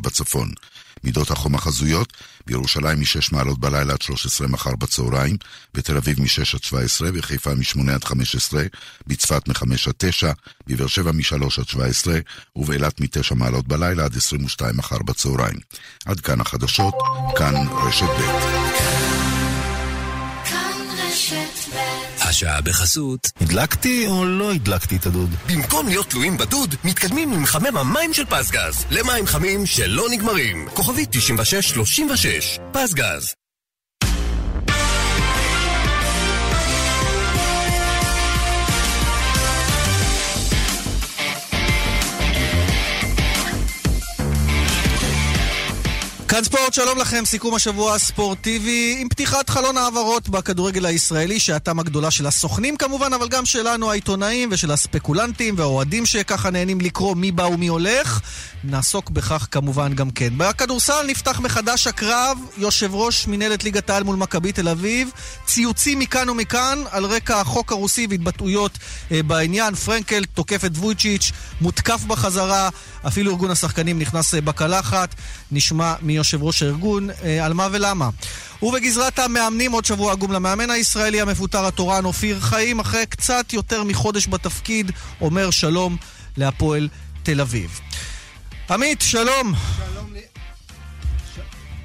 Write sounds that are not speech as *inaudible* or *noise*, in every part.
סנטימטרים בצפון. מידות החום החזויות, בירושלים מ-6 מעלות בלילה עד 13 מחר בצהריים, בתל אביב מ-6 עד 17, בחיפה מ-8 עד 15, בצפת מ-5 עד 9, בבאר שבע מ-3 עד 17, ובאילת מ-9 מעלות בלילה עד 22 מחר בצהריים. עד כאן החדשות, כאן רשת ב'. השעה בחסות. הדלקתי או לא הדלקתי את הדוד? במקום להיות תלויים בדוד, מתקדמים עם מחמם המים של פסגז. למים חמים שלא נגמרים. כוכבית 9636, פסגז. כאן ספורט, שלום לכם, סיכום השבוע הספורטיבי עם פתיחת חלון העברות בכדורגל הישראלי, שעתם הגדולה של הסוכנים כמובן, אבל גם שלנו העיתונאים ושל הספקולנטים והאוהדים שככה נהנים לקרוא מי בא ומי הולך. נעסוק בכך כמובן גם כן. בכדורסל נפתח מחדש הקרב, יושב ראש מנהלת ליגת העל מול מכבי תל אביב, ציוצים מכאן ומכאן על רקע החוק הרוסי והתבטאויות אה, בעניין. פרנקל תוקף את וויצ'יץ', מותקף בחזרה, אפילו ארגון השחקנים נכנס אה, בקלחת. נשמע מיושב ראש הארגון אה, על מה ולמה. ובגזרת המאמנים עוד שבוע עגום למאמן הישראלי המפוטר התורן אופיר חיים, אחרי קצת יותר מחודש בתפקיד, אומר שלום להפועל תל אביב. עמית, שלום. שלום לי...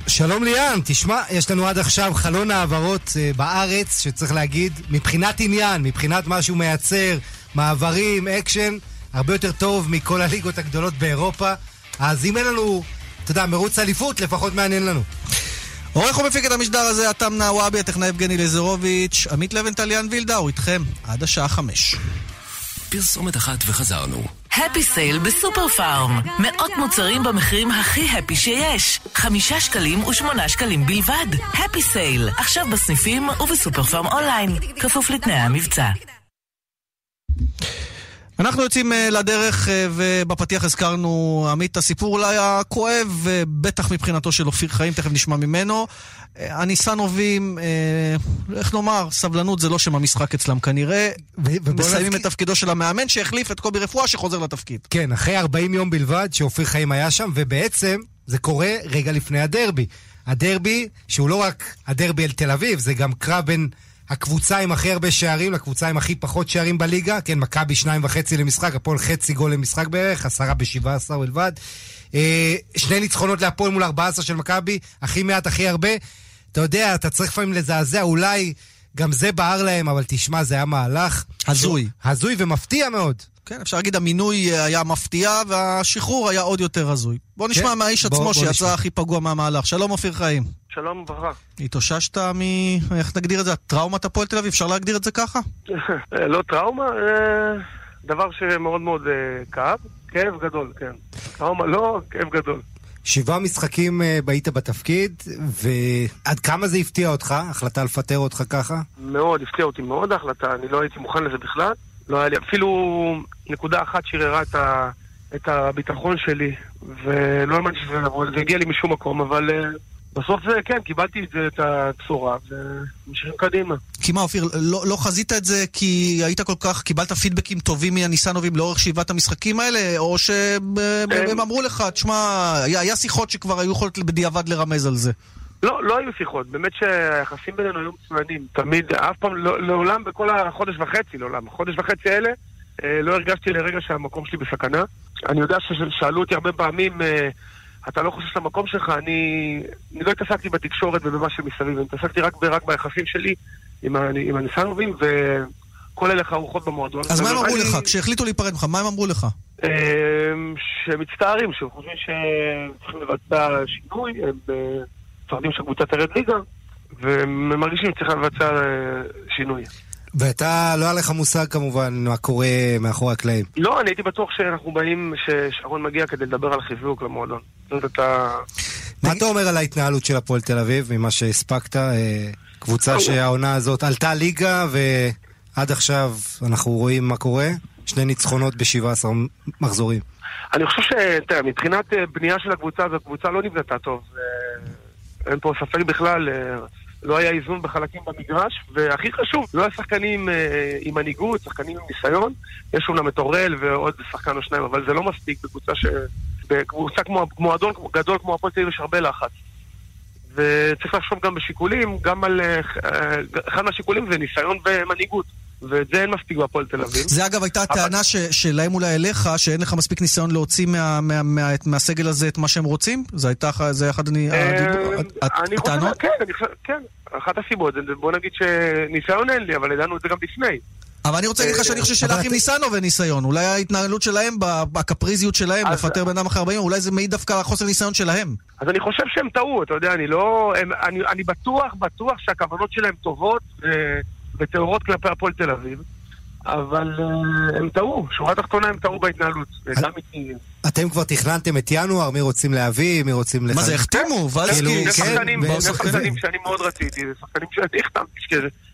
שלום ליאן, תשמע, יש לנו עד עכשיו חלון העברות uh, בארץ, שצריך להגיד, מבחינת עניין, מבחינת מה שהוא מייצר, מעברים, אקשן, הרבה יותר טוב מכל הליגות הגדולות באירופה. אז אם אין לנו, אתה יודע, מרוץ אליפות, לפחות מעניין לנו. עורך ומפיק את המשדר הזה, עתם נאוואבי, הטכנאי יבגני לזרוביץ', עמית לוינטל, ליאן וילדאו, איתכם עד השעה חמש. פרסומת אחת וחזרנו. Happy Sale בסופר פארם. מאות מוצרים במחירים הכי happy שיש. חמישה שקלים ושמונה שקלים בלבד. Happy Sale, עכשיו בסניפים ובסופר פארם אונליין. כפוף לתנאי המבצע. אנחנו יוצאים uh, לדרך, uh, ובפתיח הזכרנו, עמית, הסיפור אולי הכואב, uh, בטח מבחינתו של אופיר חיים, תכף נשמע ממנו. הניסנובים, איך נאמר, סבלנות זה לא שם המשחק אצלם כנראה. מסיימים נזכ... את תפקידו של המאמן שהחליף את קובי רפואה שחוזר לתפקיד. כן, אחרי 40 יום בלבד שאופיר חיים היה שם, ובעצם זה קורה רגע לפני הדרבי. הדרבי, שהוא לא רק הדרבי אל תל אביב, זה גם קרב בין... הקבוצה עם הכי הרבה שערים לקבוצה עם הכי פחות שערים בליגה. כן, מכבי שניים וחצי למשחק, הפועל חצי גול למשחק בערך, עשרה בשבעה עשר בלבד. אה, שני ניצחונות להפועל מול ארבעה עשר של מכבי, הכי מעט, הכי הרבה. אתה יודע, אתה צריך לפעמים לזעזע, אולי גם זה בער להם, אבל תשמע, זה היה מהלך... הזוי. הזוי ומפתיע מאוד. כן, אפשר להגיד המינוי היה מפתיע והשחרור היה עוד יותר הזוי. בוא נשמע כן? מהאיש עצמו שיצא הכי פגוע מהמהלך. שלום אופיר חיים. שלום וברכה. התאוששת מ... איך נגדיר את זה? טראומת הפועל תל אביב? אפשר להגדיר את זה ככה? *laughs* לא טראומה, אה, דבר שמאוד מאוד אה, כאב. כאב גדול, כן. טראומה לא, כאב גדול. שבעה משחקים אה, היית בתפקיד, ועד כמה זה הפתיע אותך, החלטה לפטר אותך ככה? מאוד, הפתיע אותי מאוד ההחלטה, אני לא הייתי מוכן לזה בכלל. לא היה לי אפילו נקודה אחת שערערה את, ה, את הביטחון שלי, ולא האמנתי שזה הגיע לי משום מקום, אבל בסוף זה, כן, קיבלתי את, זה, את הבשורה, ומשאירים קדימה. כי מה, אופיר, לא, לא חזית את זה כי היית כל כך, קיבלת פידבקים טובים מהניסנובים לאורך שבעת המשחקים האלה, או שהם הם אמרו לך, תשמע, היה, היה שיחות שכבר היו יכולות בדיעבד לרמז על זה? לא, לא היו שיחות. באמת שהיחסים בינינו היו מצוינים. תמיד, אף פעם, לא, לעולם, בכל החודש וחצי, לעולם, החודש וחצי האלה, אה, לא הרגשתי לרגע שהמקום שלי בסכנה. אני יודע ששאלו אותי הרבה פעמים... אה, אתה לא חושב למקום שלך, אני, אני לא התעסקתי בתקשורת ובמה שמסביב, אני התעסקתי רק, רק ביחסים שלי עם, עם הניסנובים, וכל הלך הרוחות במועדון. אז מה הם אמרו לך? כשהחליטו להיפרד ממך, מה הם אמרו לך? אמ, שהם מצטערים, שהם חושבים שצריכים לבצע שינוי, הם אה, מפחדים שהקבוצה תרד ליגה, והם מרגישים שצריכים לבצע אה, שינוי. ואתה, לא היה לך מושג כמובן מה קורה מאחורי הקלעים. לא, אני הייתי בטוח שאנחנו באים, ששרון מגיע כדי לדבר על חיזוק למועדון. זאת אתה... מה אתה אומר על ההתנהלות של הפועל תל אביב, ממה שהספקת? אה, קבוצה שהעונה הזאת עלתה ליגה, ועד עכשיו אנחנו רואים מה קורה. שני ניצחונות ב-17 מחזורים. אני חושב ש... תראה, מבחינת אה, בנייה של הקבוצה הזאת, הקבוצה לא נבנתה טוב. אה, אין פה ספק בכלל. לא היה איזון בחלקים במגרש, והכי חשוב, לא היה שחקנים אה, עם מנהיגות, שחקנים עם ניסיון. יש אומנם את אורל ועוד שחקן או שניים, אבל זה לא מספיק בקבוצה ש... בקבוצה כמו מועדון גדול כמו הפועל תל אביב יש הרבה לחץ. וצריך לחשוב גם בשיקולים, גם על... אה, אה, אחד מהשיקולים זה ניסיון ומנהיגות. ואת זה אין מספיק בהפועל תל אביב. זה אגב הייתה הטענה ש, שלהם אולי אליך, שאין לך מספיק ניסיון להוציא מה, מה, מה, מהסגל הזה את מה שהם רוצים? זה הייתה, זה אחד הדיבור, אה, אני חושב, כן, אני חושב, כן. אחת הסיבות, בוא נגיד שניסיון אין לי, אבל ידענו את זה גם לפני. אבל אני רוצה להגיד לך שאני חושב שלאחים ניסנוב אין ניסיון. אולי ההתנהלות שלהם, הקפריזיות שלהם, לפטר בן אדם אחרי 40, אולי זה מעיד דווקא על חוסר ניסיון שלהם. אז אני חושב שהם טעו, אתה יודע, אני לא... אני בטוח, בטוח שהכוונות שלהם טובות וטהורות כלפי הפועל תל אביב. אבל uh, הם טעו, שורה תחתונה הם טעו בהתנהלות. אתם כבר תכננתם את ינואר, מי רוצים להביא, מי רוצים לחזק? מה זה, החתימו? ולסקי, כן, שחקנים שאני מאוד רציתי, שחקנים שאני החתמתי,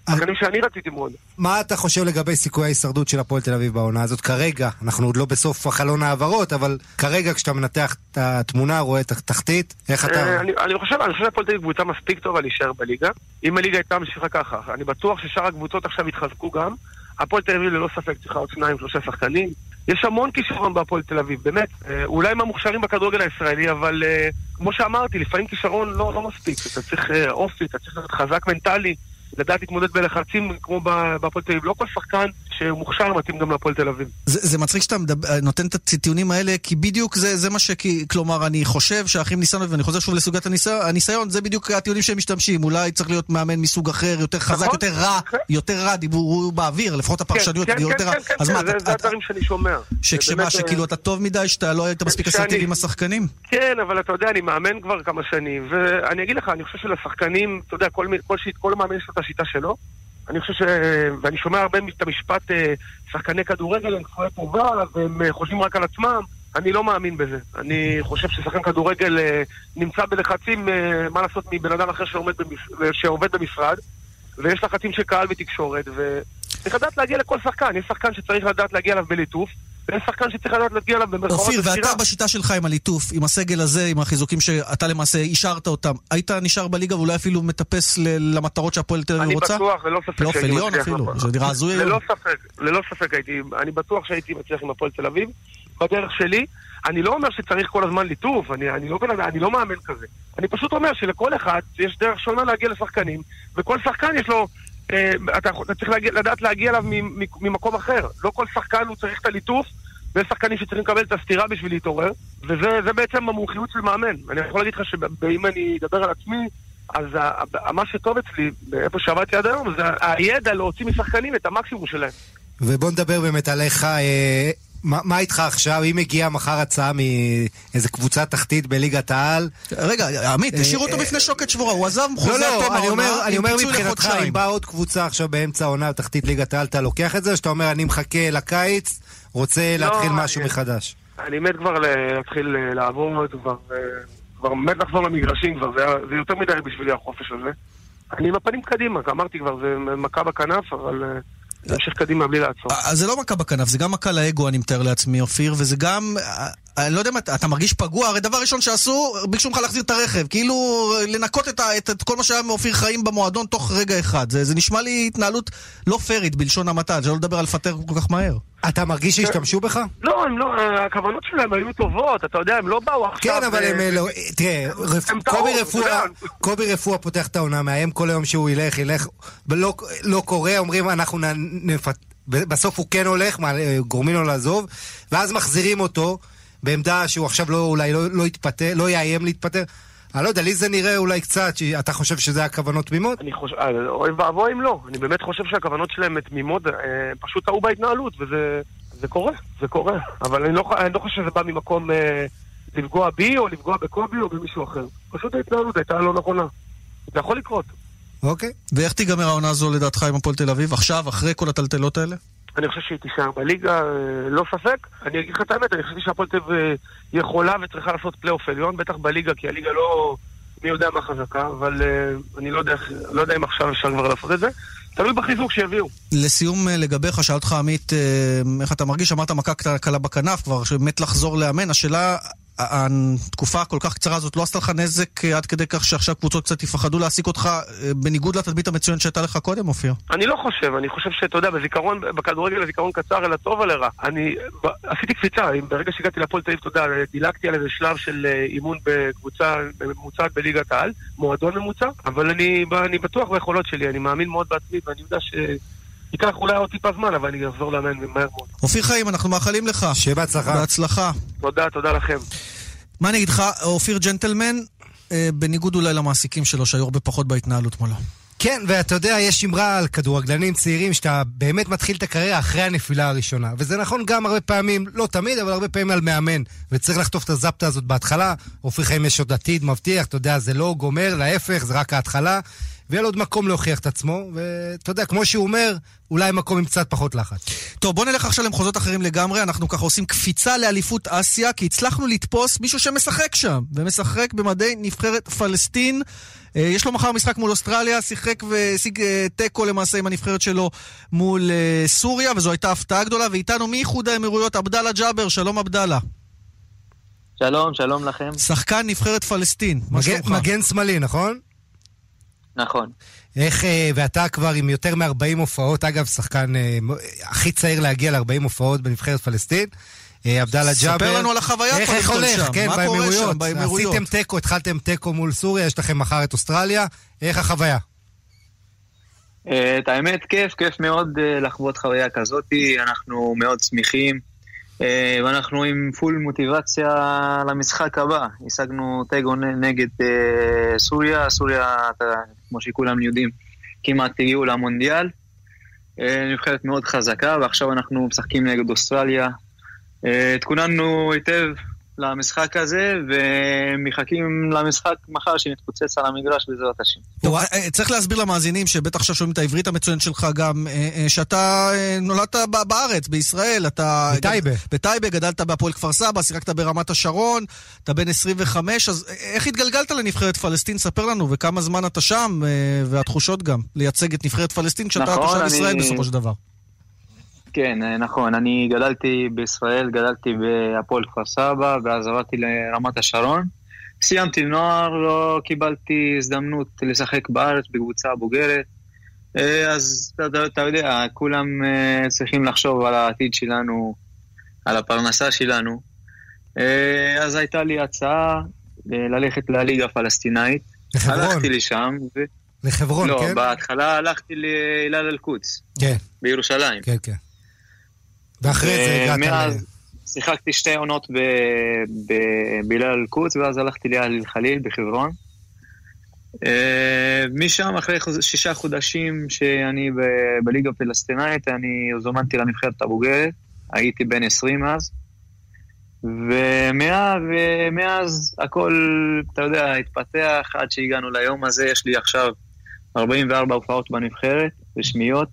שחקנים שאני רציתי מאוד. מה אתה חושב לגבי סיכויי ההישרדות של הפועל תל אביב בעונה הזאת כרגע? אנחנו עוד לא בסוף החלון העברות, אבל כרגע כשאתה מנתח את התמונה, רואה את התחתית, איך אתה... אה, אני חושב, אני חושב שהפועל תל אביב קבוצה מספיק טובה להישאר בליגה. אם הליגה הייתה ממשיכה ככה, אני בטוח ששאר הקבוצות עכשיו יתחזקו גם. הפועל תל אביב ללא ספק צריכה עוד שניים, שלושה שחקנים. יש המון כישרון בהפועל תל אביב, באמת. אה, אולי הם בכדורגל הישראלי, אבל אה, כמו שאמרתי, לפעמים כישרון לא, לא מספיק. אתה צריך אה, אופי, אתה צריך להיות חזק מנטלי. לדעת להתמודד בלחצים כמו בהפועל תל אביב. לא כל שחקן שמוכשר מתאים גם להפועל תל אביב. זה, זה מצחיק שאתה מדבר, נותן את הטיעונים האלה, כי בדיוק זה, זה מה ש... כלומר, אני חושב שהאחים ניסיון, ואני חוזר שוב לסוגיית הניסיון, הניסיון, זה בדיוק הטיעונים שהם משתמשים. אולי צריך להיות מאמן מסוג אחר, יותר חזק, נכון, יותר רע, כן. יותר רע, דיבור באוויר, לפחות הפרשניות, כן, כן, יותר רע. כן, כן, כן, כן, זה הדברים שאני שומע. שכשמה, שכאילו אתה טוב מדי, שאתה לא היית מספיק אסרטיבי עם השחקנים? כן, אבל אתה יודע, אני מאמן כבר כמה שנים, ואני אגיד לך, אני חושב שלשחקנים, אתה יודע, כל מאמן יש לו את השיטה שלו. אני חושב ש... ואני שומע הרבה את המשפט, אה, שחקני כדורגל הם כפויי טובה והם אה, חושבים רק על עצמם. אני לא מאמין בזה. אני חושב ששחקן כדורגל אה, נמצא בלחצים, מה לעשות, מבן אדם אחר שעומד במש... שעובד במשרד, ויש לחצים של קהל ותקשורת, וצריך לדעת להגיע לכל שחקן. יש שחקן שצריך לדעת להגיע אליו בליטוף, ויש שחקן שצריך לדעת להגיע אליו במרכאות אופיר, ואתה בשיטה שלך עם הליטוף, עם הסגל הזה, עם החיזוקים שאתה למעשה אישרת אותם, היית נשאר בליגה ואולי אפילו מטפס למטרות שהפועל תל אביב רוצה? אני בטוח, ללא ספק שהייתי עליון אפילו, זה נראה הזוי היום. ללא ספק, ללא ספק הייתי, אני בטוח שהייתי מצליח עם הפועל תל אביב, בדרך שלי. אני לא אומר שצריך כל הזמן ליטוף, אני, אני, לא, אני לא מאמן כזה. אני פשוט אומר שלכל אחד יש דרך שונה להגיע לשחקנים, וכל שחקן יש לו אתה, אתה צריך להגיע, לדעת להגיע אליו ממקום אחר. לא כל שחקן הוא צריך את הליטוף, ויש שחקנים שצריכים לקבל את הסתירה בשביל להתעורר, וזה בעצם המומחיות של מאמן. אני יכול להגיד לך שאם אני אדבר על עצמי, אז מה שטוב אצלי, איפה שעבדתי עד היום, זה הידע להוציא משחקנים את המקסימום שלהם. ובוא נדבר באמת עליך. אה, מה, מה איתך עכשיו, אם מגיעה מחר הצעה מאיזה קבוצה תחתית בליגת העל? רגע, עמית, אה, תשאירו אותו בפני שוקת שבורה, הוא עזב חוזה לא, לא, אני אומר, אני אומר מבחינתך, אם באה עוד קבוצה עכשיו באמצע העונה תחתית ליגת העל, אתה לוקח את זה, או שאתה אומר, אני מחכה לקיץ, רוצה לא, להתחיל משהו מחדש? אני מת כבר להתחיל אה, לעבוד, כבר, אה, כבר מת לחזור למגרשים כבר, זה, זה יותר מדי בשבילי החופש הזה. אני עם הפנים קדימה, אמרתי כבר, זה מכה בכנף, אבל... להמשיך קדימה בלי לעצור. אז זה לא מכה בכנף, זה גם מכה לאגו, אני מתאר לעצמי, אופיר, וזה גם... אני לא יודע מה, אתה מרגיש פגוע? הרי דבר ראשון שעשו, ביקשו ממך להחזיר את הרכב. כאילו, לנקות את, את, את כל מה שהיה מאופיר חיים במועדון תוך רגע אחד. זה, זה נשמע לי התנהלות לא פיירית, בלשון המעטה, שלא לדבר על לפטר כל כך מהר. אתה מרגיש שהשתמשו בך? לא, הם לא, הכוונות שלהם היו טובות, אתה יודע, הם לא באו עכשיו... כן, אבל הם לא... תראה, קובי רפואה פותח את העונה, מאיים כל היום שהוא ילך, ילך, ולא לא קורה, אומרים אנחנו נפת... בסוף הוא כן הולך, גורמים לו לעזוב, ואז מחזירים אותו בעמדה שהוא עכשיו לא, אולי לא, לא יתפטר, לא יאיים להתפטר. אני לא יודע, לי זה נראה אולי קצת, אתה חושב שזה הכוונות תמימות? אני חושב, אה, אוי ואבוי אם לא. אני באמת חושב שהכוונות שלהם תמימות, אה, פשוט טעו בהתנהלות, וזה זה קורה, זה קורה. אבל אני לא, אני לא חושב שזה בא ממקום אה, לפגוע בי, או לפגוע בקובי, או במישהו אחר. פשוט ההתנהלות הייתה לא נכונה. זה יכול לקרות. אוקיי. ואיך תיגמר העונה הזו לדעתך עם הפועל תל אביב? עכשיו, אחרי כל הטלטלות האלה? אני חושב שהיא תישאר בליגה, אה, לא ספק. אני אגיד לך את האמת, אני חושב שהפועל תל אה, יכולה וצריכה לעשות פלייאוף עליון, בטח בליגה, כי הליגה לא... מי יודע מה חזקה, אבל uh, אני לא יודע, לא יודע אם עכשיו אפשר כבר לעשות את זה. תלוי בחיזוק שיביאו. לסיום לגביך, שאל אותך עמית, איך אתה מרגיש? אמרת מכה קלה בכנף כבר, שמת לחזור לאמן. השאלה, התקופה הכל כך קצרה הזאת לא עשתה לך נזק עד כדי כך שעכשיו קבוצות קצת יפחדו להעסיק אותך, בניגוד לתדמית המצוינת שהייתה לך קודם, אופיר? אני לא חושב, אני חושב שאתה יודע, בזיכרון, בכדורגל הזיכרון קצר, אלא טוב או לרע. אני עשיתי קפיצה, ברגע שהגעתי להפועל תל אביב, אתה דילגתי על איזה שלב של אימון בקבוצה ממוצעת בליגת העל, מועדון ממוצע, אבל אני, אני בטוח ביכולות שלי, אני מאמין מאוד בעצמי, ואני יודע ש... ייקח אולי עוד טיפה זמן, אבל אני אחזור לאמן מהר מאוד. אופיר חיים, אנחנו מאחלים לך. שיהיה בהצלחה. בהצלחה. תודה, תודה לכם. מה אני אגיד לך, אופיר ג'נטלמן, אה, בניגוד אולי למעסיקים שלו, שהיו הרבה פחות בהתנהלות מולו. כן, ואתה יודע, יש אמרה על כדורגלנים צעירים שאתה באמת מתחיל את הקריירה אחרי הנפילה הראשונה. וזה נכון גם הרבה פעמים, לא תמיד, אבל הרבה פעמים על מאמן. וצריך לחטוף את הזפטה הזאת בהתחלה. אופיר חיים יש עוד עתיד מבטיח, אתה יודע, זה לא גומר, להפך, זה רק ההתחלה. ויהיה לו עוד מקום להוכיח את עצמו, ואתה יודע, כמו שהוא אומר, אולי מקום עם קצת פחות לחץ. טוב, בוא נלך עכשיו למחוזות אחרים לגמרי, אנחנו ככה עושים קפיצה לאליפות אסיה, כי הצלחנו לתפוס מישהו שמשחק שם, ומשחק במדי נבחרת פלסטין. אה, יש לו מחר משחק מול אוסטרליה, שיחק והשיג אה, תיקו למעשה עם הנבחרת שלו מול אה, סוריה, וזו הייתה הפתעה גדולה, ואיתנו מאיחוד האמירויות, עבדאללה ג'אבר, שלום עבדאללה. שלום, שלום לכם. שחקן נבחרת פלסטין, מה שלומך? מגן שמאלי, נכון? נכון. איך, ואתה כבר עם יותר מ-40 הופעות, אגב, שחקן הכי צעיר להגיע ל-40 הופעות בנבחרת פלסטין. עבדאללה ג'אבר. ספר לנו על החוויה איך, איך הולך, כן, מה באמירויות. שם. עשיתם תיקו, התחלתם תיקו מול סוריה, יש לכם מחר את אוסטרליה. איך החוויה? את האמת, כיף, כיף מאוד לחוות חוויה כזאת. אנחנו מאוד שמחים, ואנחנו עם פול מוטיבציה למשחק הבא. השגנו תיקו נגד סוריה, סוריה, כמו שכולם יודעים, כמעט הגיעו למונדיאל. נבחרת מאוד חזקה, ועכשיו אנחנו משחקים נגד אוסטרליה. התכוננו היטב למשחק הזה, ומחכים למשחק מחר שנתפוצץ על המגרש בעזרת השם. טוב, צריך להסביר למאזינים שבטח עכשיו שומעים את העברית המצוינת שלך גם, שאתה נולדת בארץ, בישראל, אתה... בטייבה. בטייבה, גדלת בהפועל כפר סבא, שיחקת ברמת השרון, אתה בן 25, אז איך התגלגלת לנבחרת פלסטין? ספר לנו, וכמה זמן אתה שם, והתחושות גם, לייצג את נבחרת פלסטין כשאתה נכון, תושב ישראל בסופו של דבר. כן, נכון. אני גדלתי בישראל, גדלתי בהפועל כפר סבא, ואז עברתי לרמת השרון. סיימתי נוער, לא קיבלתי הזדמנות לשחק בארץ בקבוצה בוגרת. אז אתה, אתה יודע, כולם צריכים לחשוב על העתיד שלנו, על הפרנסה שלנו. אז הייתה לי הצעה ללכת לליגה הפלסטינאית. לחברון. הלכתי לשם. ו... לחברון, לא, כן? לא, בהתחלה הלכתי להילל אל-קודס. כן. בירושלים. כן, כן. ואחרי זה הגעת ל... מאז שיחקתי שתי עונות בהילל אל-קודס, ואז הלכתי לאל אל-חליל בחברון. משם, אחרי שישה חודשים שאני בליגה הפלסטינאית, אני זומנתי לנבחרת הבוגרת, הייתי בן 20 אז. ומאז, ומאז הכל, אתה יודע, התפתח עד שהגענו ליום הזה, יש לי עכשיו 44 הופעות בנבחרת, רשמיות.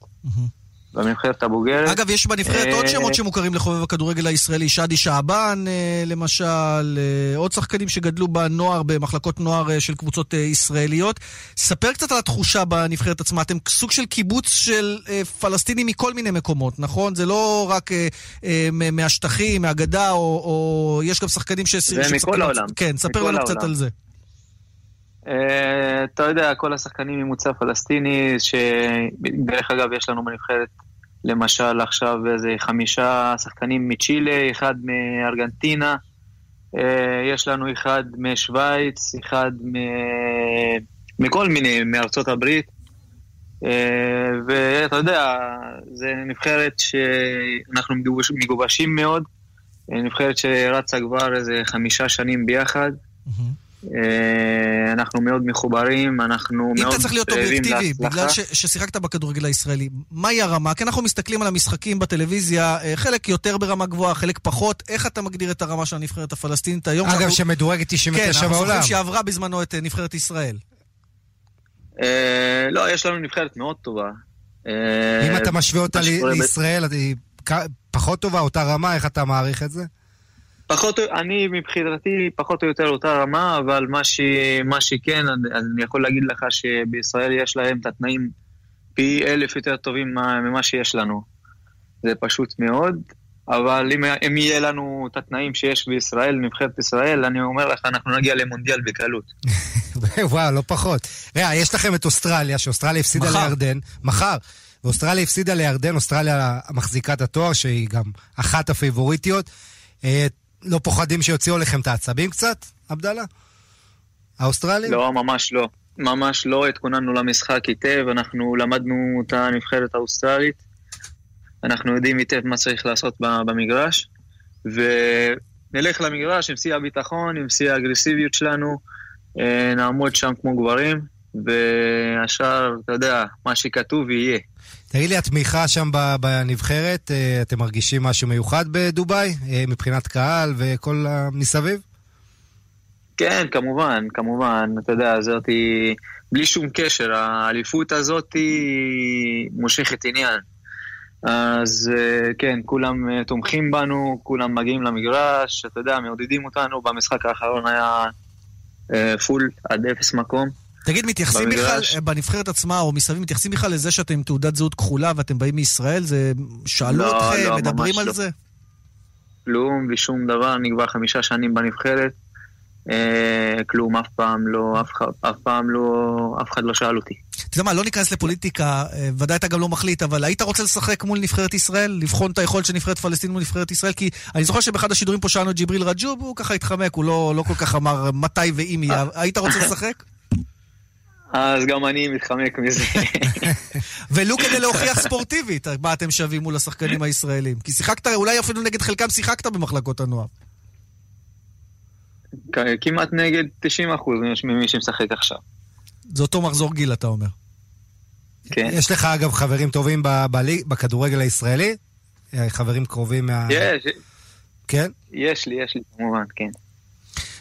בנבחרת הבוגרת. אגב, יש בנבחרת עוד שמות שמוכרים לחובב הכדורגל הישראלי, שאדי שעבן למשל, עוד שחקנים שגדלו בנוער, במחלקות נוער של קבוצות ישראליות. ספר קצת על התחושה בנבחרת עצמה. אתם סוג של קיבוץ של פלסטינים מכל מיני מקומות, נכון? זה לא רק מהשטחים, מהגדה, או יש גם שחקנים ש... זה מכל העולם. כן, ספר לנו קצת על זה. אתה יודע, כל השחקנים ממוצא פלסטיני, שדרך אגב יש לנו בנבחרת למשל עכשיו איזה חמישה שחקנים מצ'ילה, אחד מארגנטינה, יש לנו אחד משוויץ, אחד מכל מיני, מארצות הברית. ואתה יודע, זה נבחרת שאנחנו מגובשים מאוד, נבחרת שרצה כבר איזה חמישה שנים ביחד. אנחנו מאוד מחוברים, אנחנו מאוד... אם אתה צריך להיות אובייקטיבי, בגלל ש- ששיחקת בכדורגל הישראלי, מהי הרמה? כי אנחנו מסתכלים על המשחקים בטלוויזיה, חלק יותר ברמה גבוהה, חלק פחות. איך אתה מגדיר את הרמה של הנבחרת הפלסטינית היום? אגב, שאנחנו... שמדורגת 99 כן, אנחנו בעולם. זוכרים שעברה בזמנו את נבחרת ישראל. אה, לא, יש לנו נבחרת מאוד טובה. אם אתה משווה אותה לישראל, היא פחות טובה, אותה רמה, איך אתה מעריך את זה? פחות, אני מבחינתי פחות או יותר אותה רמה, אבל מה, ש, מה שכן, אני יכול להגיד לך שבישראל יש להם את התנאים פי אלף יותר טובים ממה שיש לנו. זה פשוט מאוד, אבל אם, אם יהיה לנו את התנאים שיש בישראל, נבחרת ישראל, אני אומר לך, אנחנו נגיע למונדיאל בקלות. *laughs* וואו, לא פחות. ראה, יש לכם את אוסטרליה, שאוסטרליה הפסידה מחר. לירדן. מחר. ואוסטרליה הפסידה לירדן, אוסטרליה מחזיקה את התואר, שהיא גם אחת הפייבוריטיות. לא פוחדים שיוציאו לכם את העצבים קצת, עבדאללה? האוסטרלים? לא, ממש לא. ממש לא, התכוננו למשחק היטב, אנחנו למדנו את הנבחרת האוסטרלית, אנחנו יודעים היטב מה צריך לעשות במגרש, ונלך למגרש עם שיא הביטחון, עם שיא האגרסיביות שלנו, אה, נעמוד שם כמו גברים, והשאר, אתה יודע, מה שכתוב יהיה. תגיד לי, התמיכה שם בנבחרת, אה, אתם מרגישים משהו מיוחד בדובאי? אה, מבחינת קהל וכל המסביב? כן, כמובן, כמובן, אתה יודע, זאת היא, בלי שום קשר, האליפות הזאת היא מושכת עניין. אז אה, כן, כולם תומכים בנו, כולם מגיעים למגרש, אתה יודע, מעודדים אותנו, במשחק האחרון היה פול עד אפס מקום. תגיד, מתייחסים בכלל. אה, בנבחרת עצמה או מסביב, מתייחסים בכלל לזה שאתם עם תעודת זהות כחולה ואתם באים מישראל? זה... שאלו לא, אתכם, לא, מדברים על לא. זה? כלום ושום דבר, אני כבר חמישה שנים בנבחרת. אה, כלום, אף פעם לא, אף, אף פעם לא, אף אחד לא שאל אותי. אתה יודע מה, לא ניכנס לפוליטיקה, אה, ודאי אתה גם לא מחליט, אבל היית רוצה לשחק מול נבחרת ישראל? לבחון את היכולת של נבחרת פלסטין מול נבחרת ישראל? כי אני זוכר שבאחד השידורים פה שאלנו את ג'יבריל רג'וב, הוא ככה התחמק, הוא לא, לא כל כך אמר מתי ואם יהיה. היית רוצה לשחק? אז גם אני מתחמק מזה. *laughs* ולו כדי להוכיח ספורטיבית מה אתם שווים מול השחקנים הישראלים. כי שיחקת, אולי אפילו נגד חלקם שיחקת במחלקות הנוער. כמעט נגד 90% ממי שמשחק עכשיו. זה אותו מחזור גיל, אתה אומר. כן. יש לך אגב חברים טובים בכדורגל הישראלי? אה, חברים קרובים מה... יש, כן? יש לי, יש לי כמובן, כן.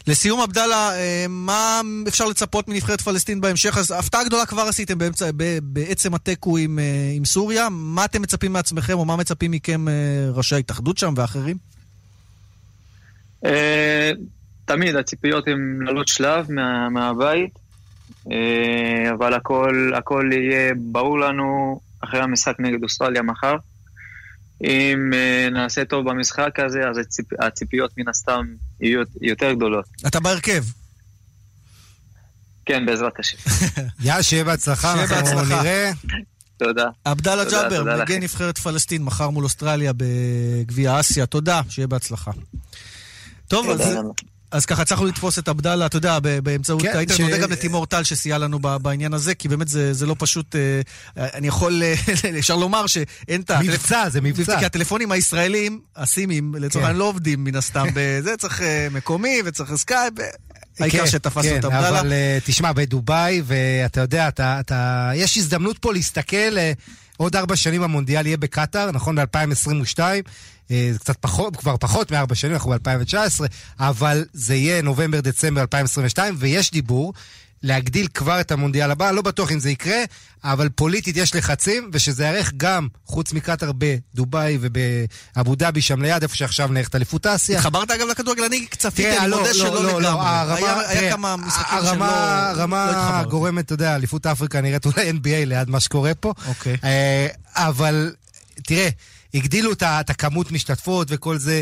לסיום, עבדאללה, אה, מה אפשר לצפות מנבחרת פלסטין בהמשך? אז הפתעה גדולה כבר עשיתם באמצע, בעצם התיקו עם, אה, עם סוריה. מה אתם מצפים מעצמכם, או מה מצפים מכם אה, ראשי ההתאחדות שם ואחרים? תמיד הציפיות הן לעלות שלב מה, מהבית, אבל הכל, הכל יהיה ברור לנו אחרי המשחק נגד אוסטרליה מחר. אם אה, נעשה טוב במשחק הזה, אז הציפ, הציפיות מן הסתם יהיו יותר גדולות. אתה בהרכב. כן, בעזרת השם. *laughs* יא, שיהיה בהצלחה, אנחנו בהצלחה. נראה. תודה. עבדאללה ג'אבר, מגן. נבחרת פלסטין, מחר מול אוסטרליה בגביע אסיה. תודה, שיהיה בהצלחה. טוב, אז... אז ככה הצלחנו לתפוס את עבדאללה, אתה יודע, באמצעות כן, האינטרנט. ש- נודה גם לתימור טל שסייע לנו בעניין הזה, כי באמת זה, זה לא פשוט... אה, אני יכול, אה, *laughs* אפשר לומר שאין את ה... מבצע, זה מבצע. כי הטלפונים הישראלים, הסימים, לצורך כן. העניין לא עובדים מן הסתם *laughs* בזה, צריך אה, מקומי וצריך סקייפ. אה, העיקר כן, שתפסנו כן, את עבדאללה. אבל אה, תשמע, בדובאי, ואתה יודע, אתה, אתה, יש הזדמנות פה להסתכל, אה, עוד ארבע שנים המונדיאל יהיה בקטאר, נכון? ב-2022. אה, זה קצת פחות, כבר פחות מארבע שנים, אנחנו ב-2019, אבל זה יהיה נובמבר-דצמבר 2022, ויש דיבור להגדיל כבר את המונדיאל הבא, לא בטוח אם זה יקרה, אבל פוליטית יש לחצים, ושזה יארך גם, חוץ מקטאר, בדובאי ובאבו דאבי, שם ליד, איפה שעכשיו נערכת אליפות אסיה. התחברת אגב לכדורגל, אני צפיתי, תראה, אני לא, מודה לא, שלא לא, לגמרי. היה- תראה, כמה משחקים שלא הרמה. גורמת, אתה יודע, אליפות אפריקה נראית אולי NBA ליד מה שקורה פה. אוקיי. אה, אבל, תראה, הגדילו את הכמות משתתפות וכל זה.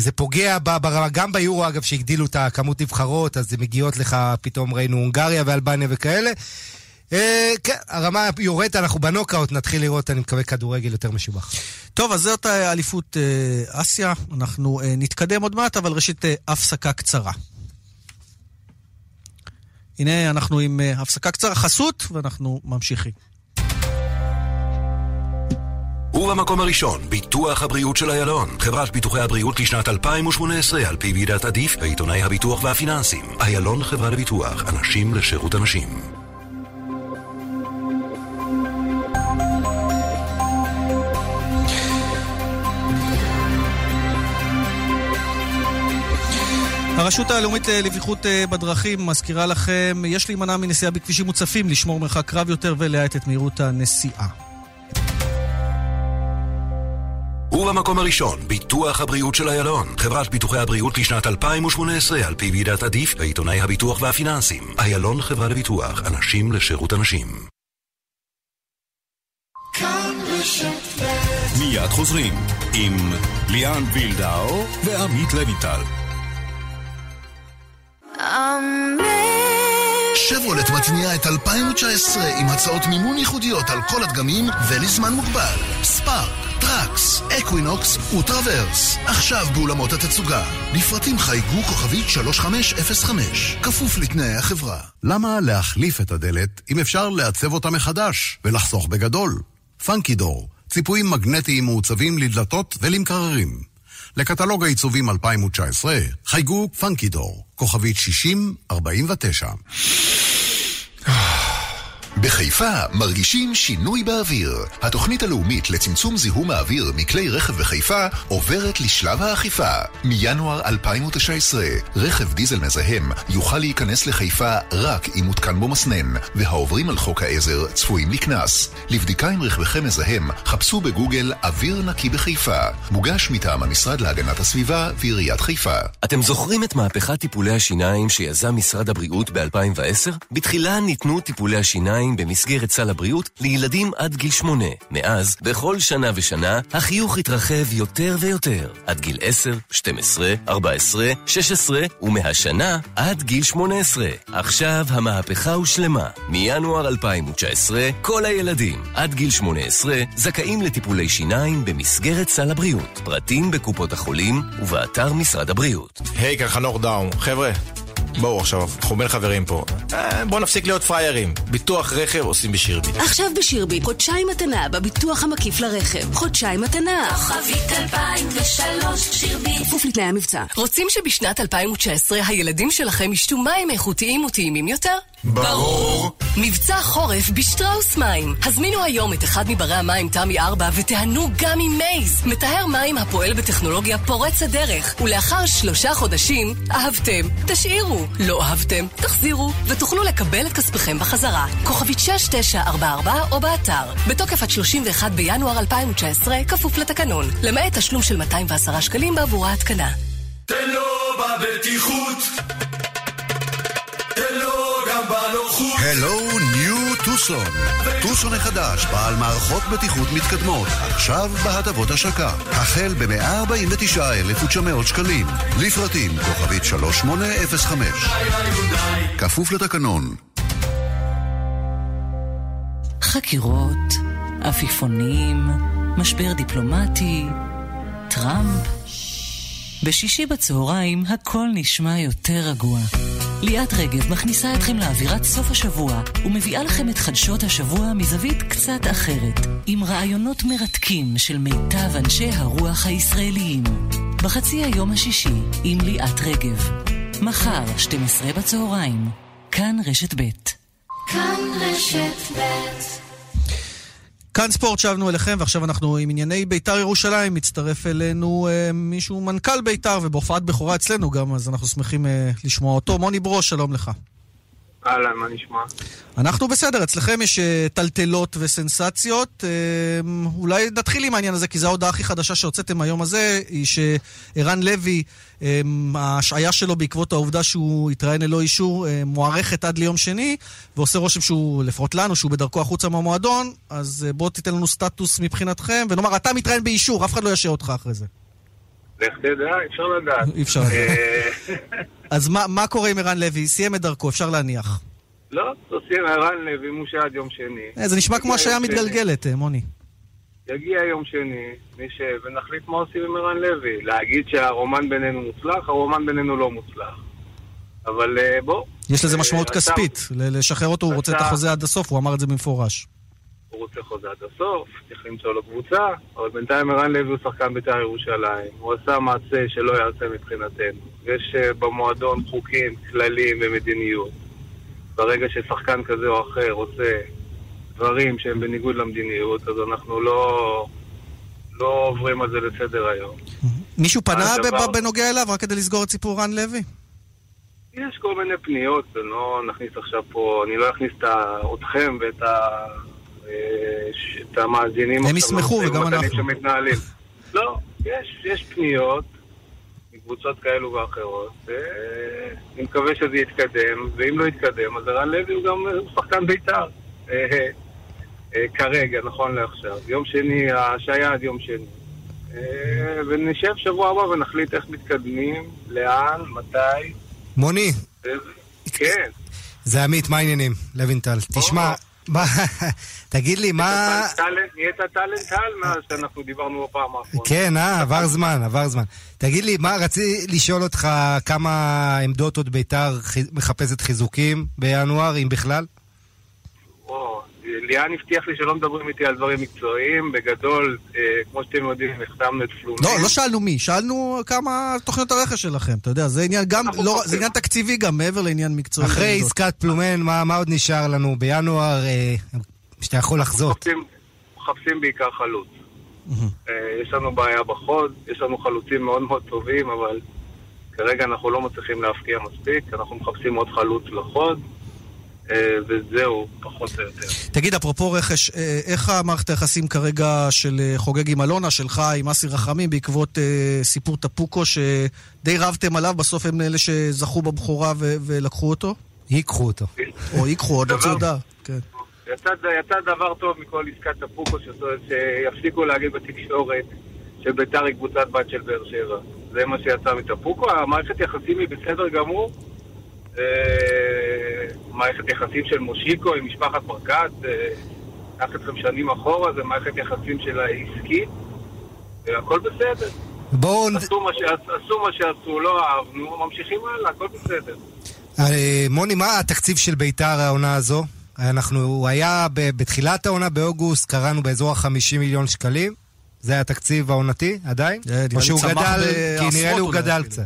זה פוגע ברמה, גם ביורו אגב, שהגדילו את הכמות נבחרות, אז מגיעות לך, פתאום ראינו הונגריה ואלבניה וכאלה. אה, כן, הרמה יורדת, אנחנו בנוקאוט, נתחיל לראות, אני מקווה, כדורגל יותר משובח. טוב, אז זאת אה, אליפות אה, אסיה. אנחנו אה, נתקדם עוד מעט, אבל ראשית אה, הפסקה קצרה. הנה, אנחנו עם אה, הפסקה קצרה, חסות, ואנחנו ממשיכים. ובמקום הראשון, ביטוח הבריאות של איילון. חברת ביטוחי הבריאות לשנת 2018 על פי ועידת עדיף ועיתונאי הביטוח והפיננסים. איילון חברה לביטוח, אנשים לשירות אנשים. הרשות הלאומית לבטיחות אה, בדרכים מזכירה לכם, יש להימנע מנסיעה בכבישים מוצפים, לשמור מרחק רב יותר ולהאט את מהירות הנסיעה. ובמקום הראשון, ביטוח הבריאות של איילון. חברת ביטוחי הבריאות לשנת 2018 על פי ועידת עדיף ועיתונאי הביטוח והפיננסים. איילון חברה לביטוח, אנשים לשירות אנשים. מיד חוזרים עם ליאן וילדאו ועמית לוינטל. שברולט מתניעה את 2019 עם הצעות מימון ייחודיות על כל הדגמים ולזמן מוגבל. ספארק, טראקס, אקווינוקס וטרוורס. עכשיו באולמות התצוגה. לפרטים חייגו כוכבית 3505. כפוף לתנאי החברה. למה להחליף את הדלת אם אפשר לעצב אותה מחדש ולחסוך בגדול? פאנקי דור, ציפויים מגנטיים מעוצבים לדלתות ולמקררים. לקטלוג העיצובים 2019, חייגו פאנקי דור, כוכבית 6049. בחיפה מרגישים שינוי באוויר. התוכנית הלאומית לצמצום זיהום האוויר מכלי רכב בחיפה עוברת לשלב האכיפה. מינואר 2019, רכב דיזל מזהם יוכל להיכנס לחיפה רק אם מותקן בו מסנן, והעוברים על חוק העזר צפויים לקנס. לבדיקה אם רכבכם מזהם, חפשו בגוגל אוויר נקי בחיפה. מוגש מטעם המשרד להגנת הסביבה ועיריית חיפה. אתם זוכרים את מהפכת טיפולי השיניים שיזם משרד הבריאות ב-2010? בתחילה ניתנו טיפולי השיניים במסגרת סל הבריאות לילדים עד גיל שמונה. מאז, בכל שנה ושנה, החיוך התרחב יותר ויותר. עד גיל 10, 12, 14, 16, ומהשנה עד גיל 18. עכשיו המהפכה הושלמה. מינואר 2019, כל הילדים עד גיל 18 זכאים לטיפולי שיניים במסגרת סל הבריאות. פרטים בקופות החולים ובאתר משרד הבריאות. היי, כאן חנוך דאום. חבר'ה, בואו עכשיו, אנחנו בין חברים פה. אה, בואו נפסיק להיות פריירים. ביטוח רכב עושים בשירביט. עכשיו בשירביט, חודשיים מתנה בביטוח המקיף לרכב. חודשיים מתנה. כוכבית 2003 שירביט. כפוף לתנאי המבצע. רוצים שבשנת 2019 הילדים שלכם ישתו מים איכותיים וטעימים יותר? ברור. מבצע חורף בשטראוס מים. הזמינו היום את אחד מברי המים תמי 4 ותיהנו גם עם מייז. מטהר מים הפועל בטכנולוגיה פורץ הדרך. ולאחר שלושה חודשים, אהבתם, תשאירו. לא אהבתם, תחזירו. ותוכלו לקבל את כספיכם בחזרה. כוכבית 6944 או באתר. בתוקף עד 31 בינואר 2019, כפוף לתקנון. למעט תשלום של 210 שקלים בעבור ההתקנה. תן לו בבטיחות תן לו גם בנוחות. הלו טוסון. טוסון החדש, בעל מערכות בטיחות מתקדמות, עכשיו בהטבות השקה. החל ב-149,900 שקלים. לפרטים, כוכבית 3805. כפוף לתקנון. חקירות, עפיפונים, משבר דיפלומטי, טראמפ. בשישי בצהריים הכל נשמע יותר רגוע. ליאת רגב מכניסה אתכם לאווירת סוף השבוע ומביאה לכם את חדשות השבוע מזווית קצת אחרת, עם רעיונות מרתקים של מיטב אנשי הרוח הישראליים. בחצי היום השישי עם ליאת רגב. מחר, 12 בצהריים. כאן רשת ב'. כאן רשת ב' כאן ספורט, שבנו אליכם, ועכשיו אנחנו עם ענייני בית"ר ירושלים. מצטרף אלינו אה, מישהו, מנכ"ל בית"ר, ובהופעת בכורה אצלנו גם, אז אנחנו שמחים אה, לשמוע אותו. מוני ברוש, שלום לך. אהלן, מה נשמע? אנחנו בסדר, אצלכם יש uh, טלטלות וסנסציות. Uh, אולי נתחיל עם העניין הזה, כי זו ההודעה הכי חדשה שהוצאתם היום הזה, היא שערן לוי, um, ההשעיה שלו בעקבות העובדה שהוא התראיין ללא אישור, מוארכת עד ליום שני, ועושה רושם שהוא, לפחות לנו, שהוא בדרכו החוצה מהמועדון, אז בוא תיתן לנו סטטוס מבחינתכם, ונאמר, אתה מתראיין באישור, אף אחד לא ישעה אותך אחרי זה. לך תדע, אפשר לדעת. אי אפשר לדעת. *laughs* אז מה, מה קורה עם ערן לוי? סיים את דרכו, אפשר להניח. לא, עושים ערן לוי מושע עד יום שני. זה נשמע כמו השעיה מתגלגלת, מוני. יגיע יום שני, נשב ונחליט מה עושים עם ערן לוי. להגיד שהרומן בינינו מוצלח, הרומן בינינו לא מוצלח. אבל בוא. יש לזה משמעות כספית. לשחרר אותו, הוא רוצה את החוזה עד הסוף, הוא אמר את זה במפורש. הוא רוצה חוזה עד הסוף, צריך למצוא לו קבוצה, אבל בינתיים ערן לוי הוא שחקן בית"ר ירושלים. הוא עשה מעשה שלא יעשה מבחינתנו. יש במועדון חוקים, כללים ומדיניות. ברגע ששחקן כזה או אחר עושה דברים שהם בניגוד למדיניות, אז אנחנו לא, לא עוברים על זה לסדר היום. מישהו פנה דבר... בנוגע אליו רק כדי לסגור את סיפור רן לוי? יש כל מיני פניות, ולא נכניס עכשיו פה, אני לא אכניס את אתכם ואת ה... את המאזינים. הם ישמחו וגם אנחנו. שמתנהלים. *laughs* לא, יש, יש פניות מקבוצות כאלו ואחרות, ואני מקווה שזה יתקדם, ואם לא יתקדם, אז ערן לוי הוא גם שחקן בית"ר. אה, כרגע, נכון לעכשיו. יום שני, ההשעיה עד יום שני. אה, ונשב שבוע הבא ונחליט איך מתקדמים, לאן, מתי. מוני, אה, כן. זה עמית, מה העניינים? לוינטל. תשמע, תגיד לי, מה... נהיית טאלנט על מאז שאנחנו דיברנו בפעם האחרונה. כן, אה, עבר זמן, עבר זמן. תגיד לי, מה, רציתי לשאול אותך כמה עמדות עוד ביתר מחפשת חיזוקים בינואר, אם בכלל? ליאן הבטיח לי שלא מדברים איתי על דברים מקצועיים. בגדול, אה, כמו שאתם יודעים, החתמנו את פלומן. לא, לא שאלנו מי, שאלנו כמה תוכניות הרכש שלכם, אתה יודע, זה עניין גם, לא, זה עניין תקציבי גם, מעבר לעניין מקצועי. אחרי. עסקת פלומן, מה מה עוד נשאר לנו בינואר אה, שאתה יכול לחזות? מחפשים- מחפשים בעיקר חלוץ. אה, יש לנו בעיה בחוד, יש לנו חלוצים מאוד מאוד טובים, אבל כרגע אנחנו לא מצליחים להפקיע מספיק, אנחנו מחפשים עוד חלוץ לחוד, וזהו, פחות או יותר. תגיד, אפרופו רכש, אה, איך המערכת היחסים כרגע של אה, חוגג עם אלונה, שלך עם אסי רחמים, בעקבות אה, סיפור טפוקו, שדי רבתם עליו, בסוף הם אלה שזכו בבכורה ו- ולקחו אותו? ייקחו אותו. או ייקחו, עוד לא הודעה. כן. יצא, יצא דבר טוב מכל עסקת הפוקו, ש- שיפסיקו להגיד בתקשורת שביתר היא קבוצת בת של באר שבע. זה מה שיצא מטפוקו, המערכת יחסים היא בסדר גמור. אה, מערכת יחסים של מושיקו עם משפחת ברקת, אה, לקח אתכם שנים אחורה, זה מערכת יחסים של העסקית, והכל בסדר. בואו... עשו מה, עשו מה שעשו, לא אהבנו, ממשיכים הלאה, הכל בסדר. אה, מוני, מה התקציב של ביתר העונה הזו? אנחנו, הוא היה ב- בתחילת העונה באוגוסט, קראנו באזור ה-50 מיליון שקלים. זה התקציב העונתי עדיין? נראה או שהוא גדל, כי נראה לי הוא גדל. קצת.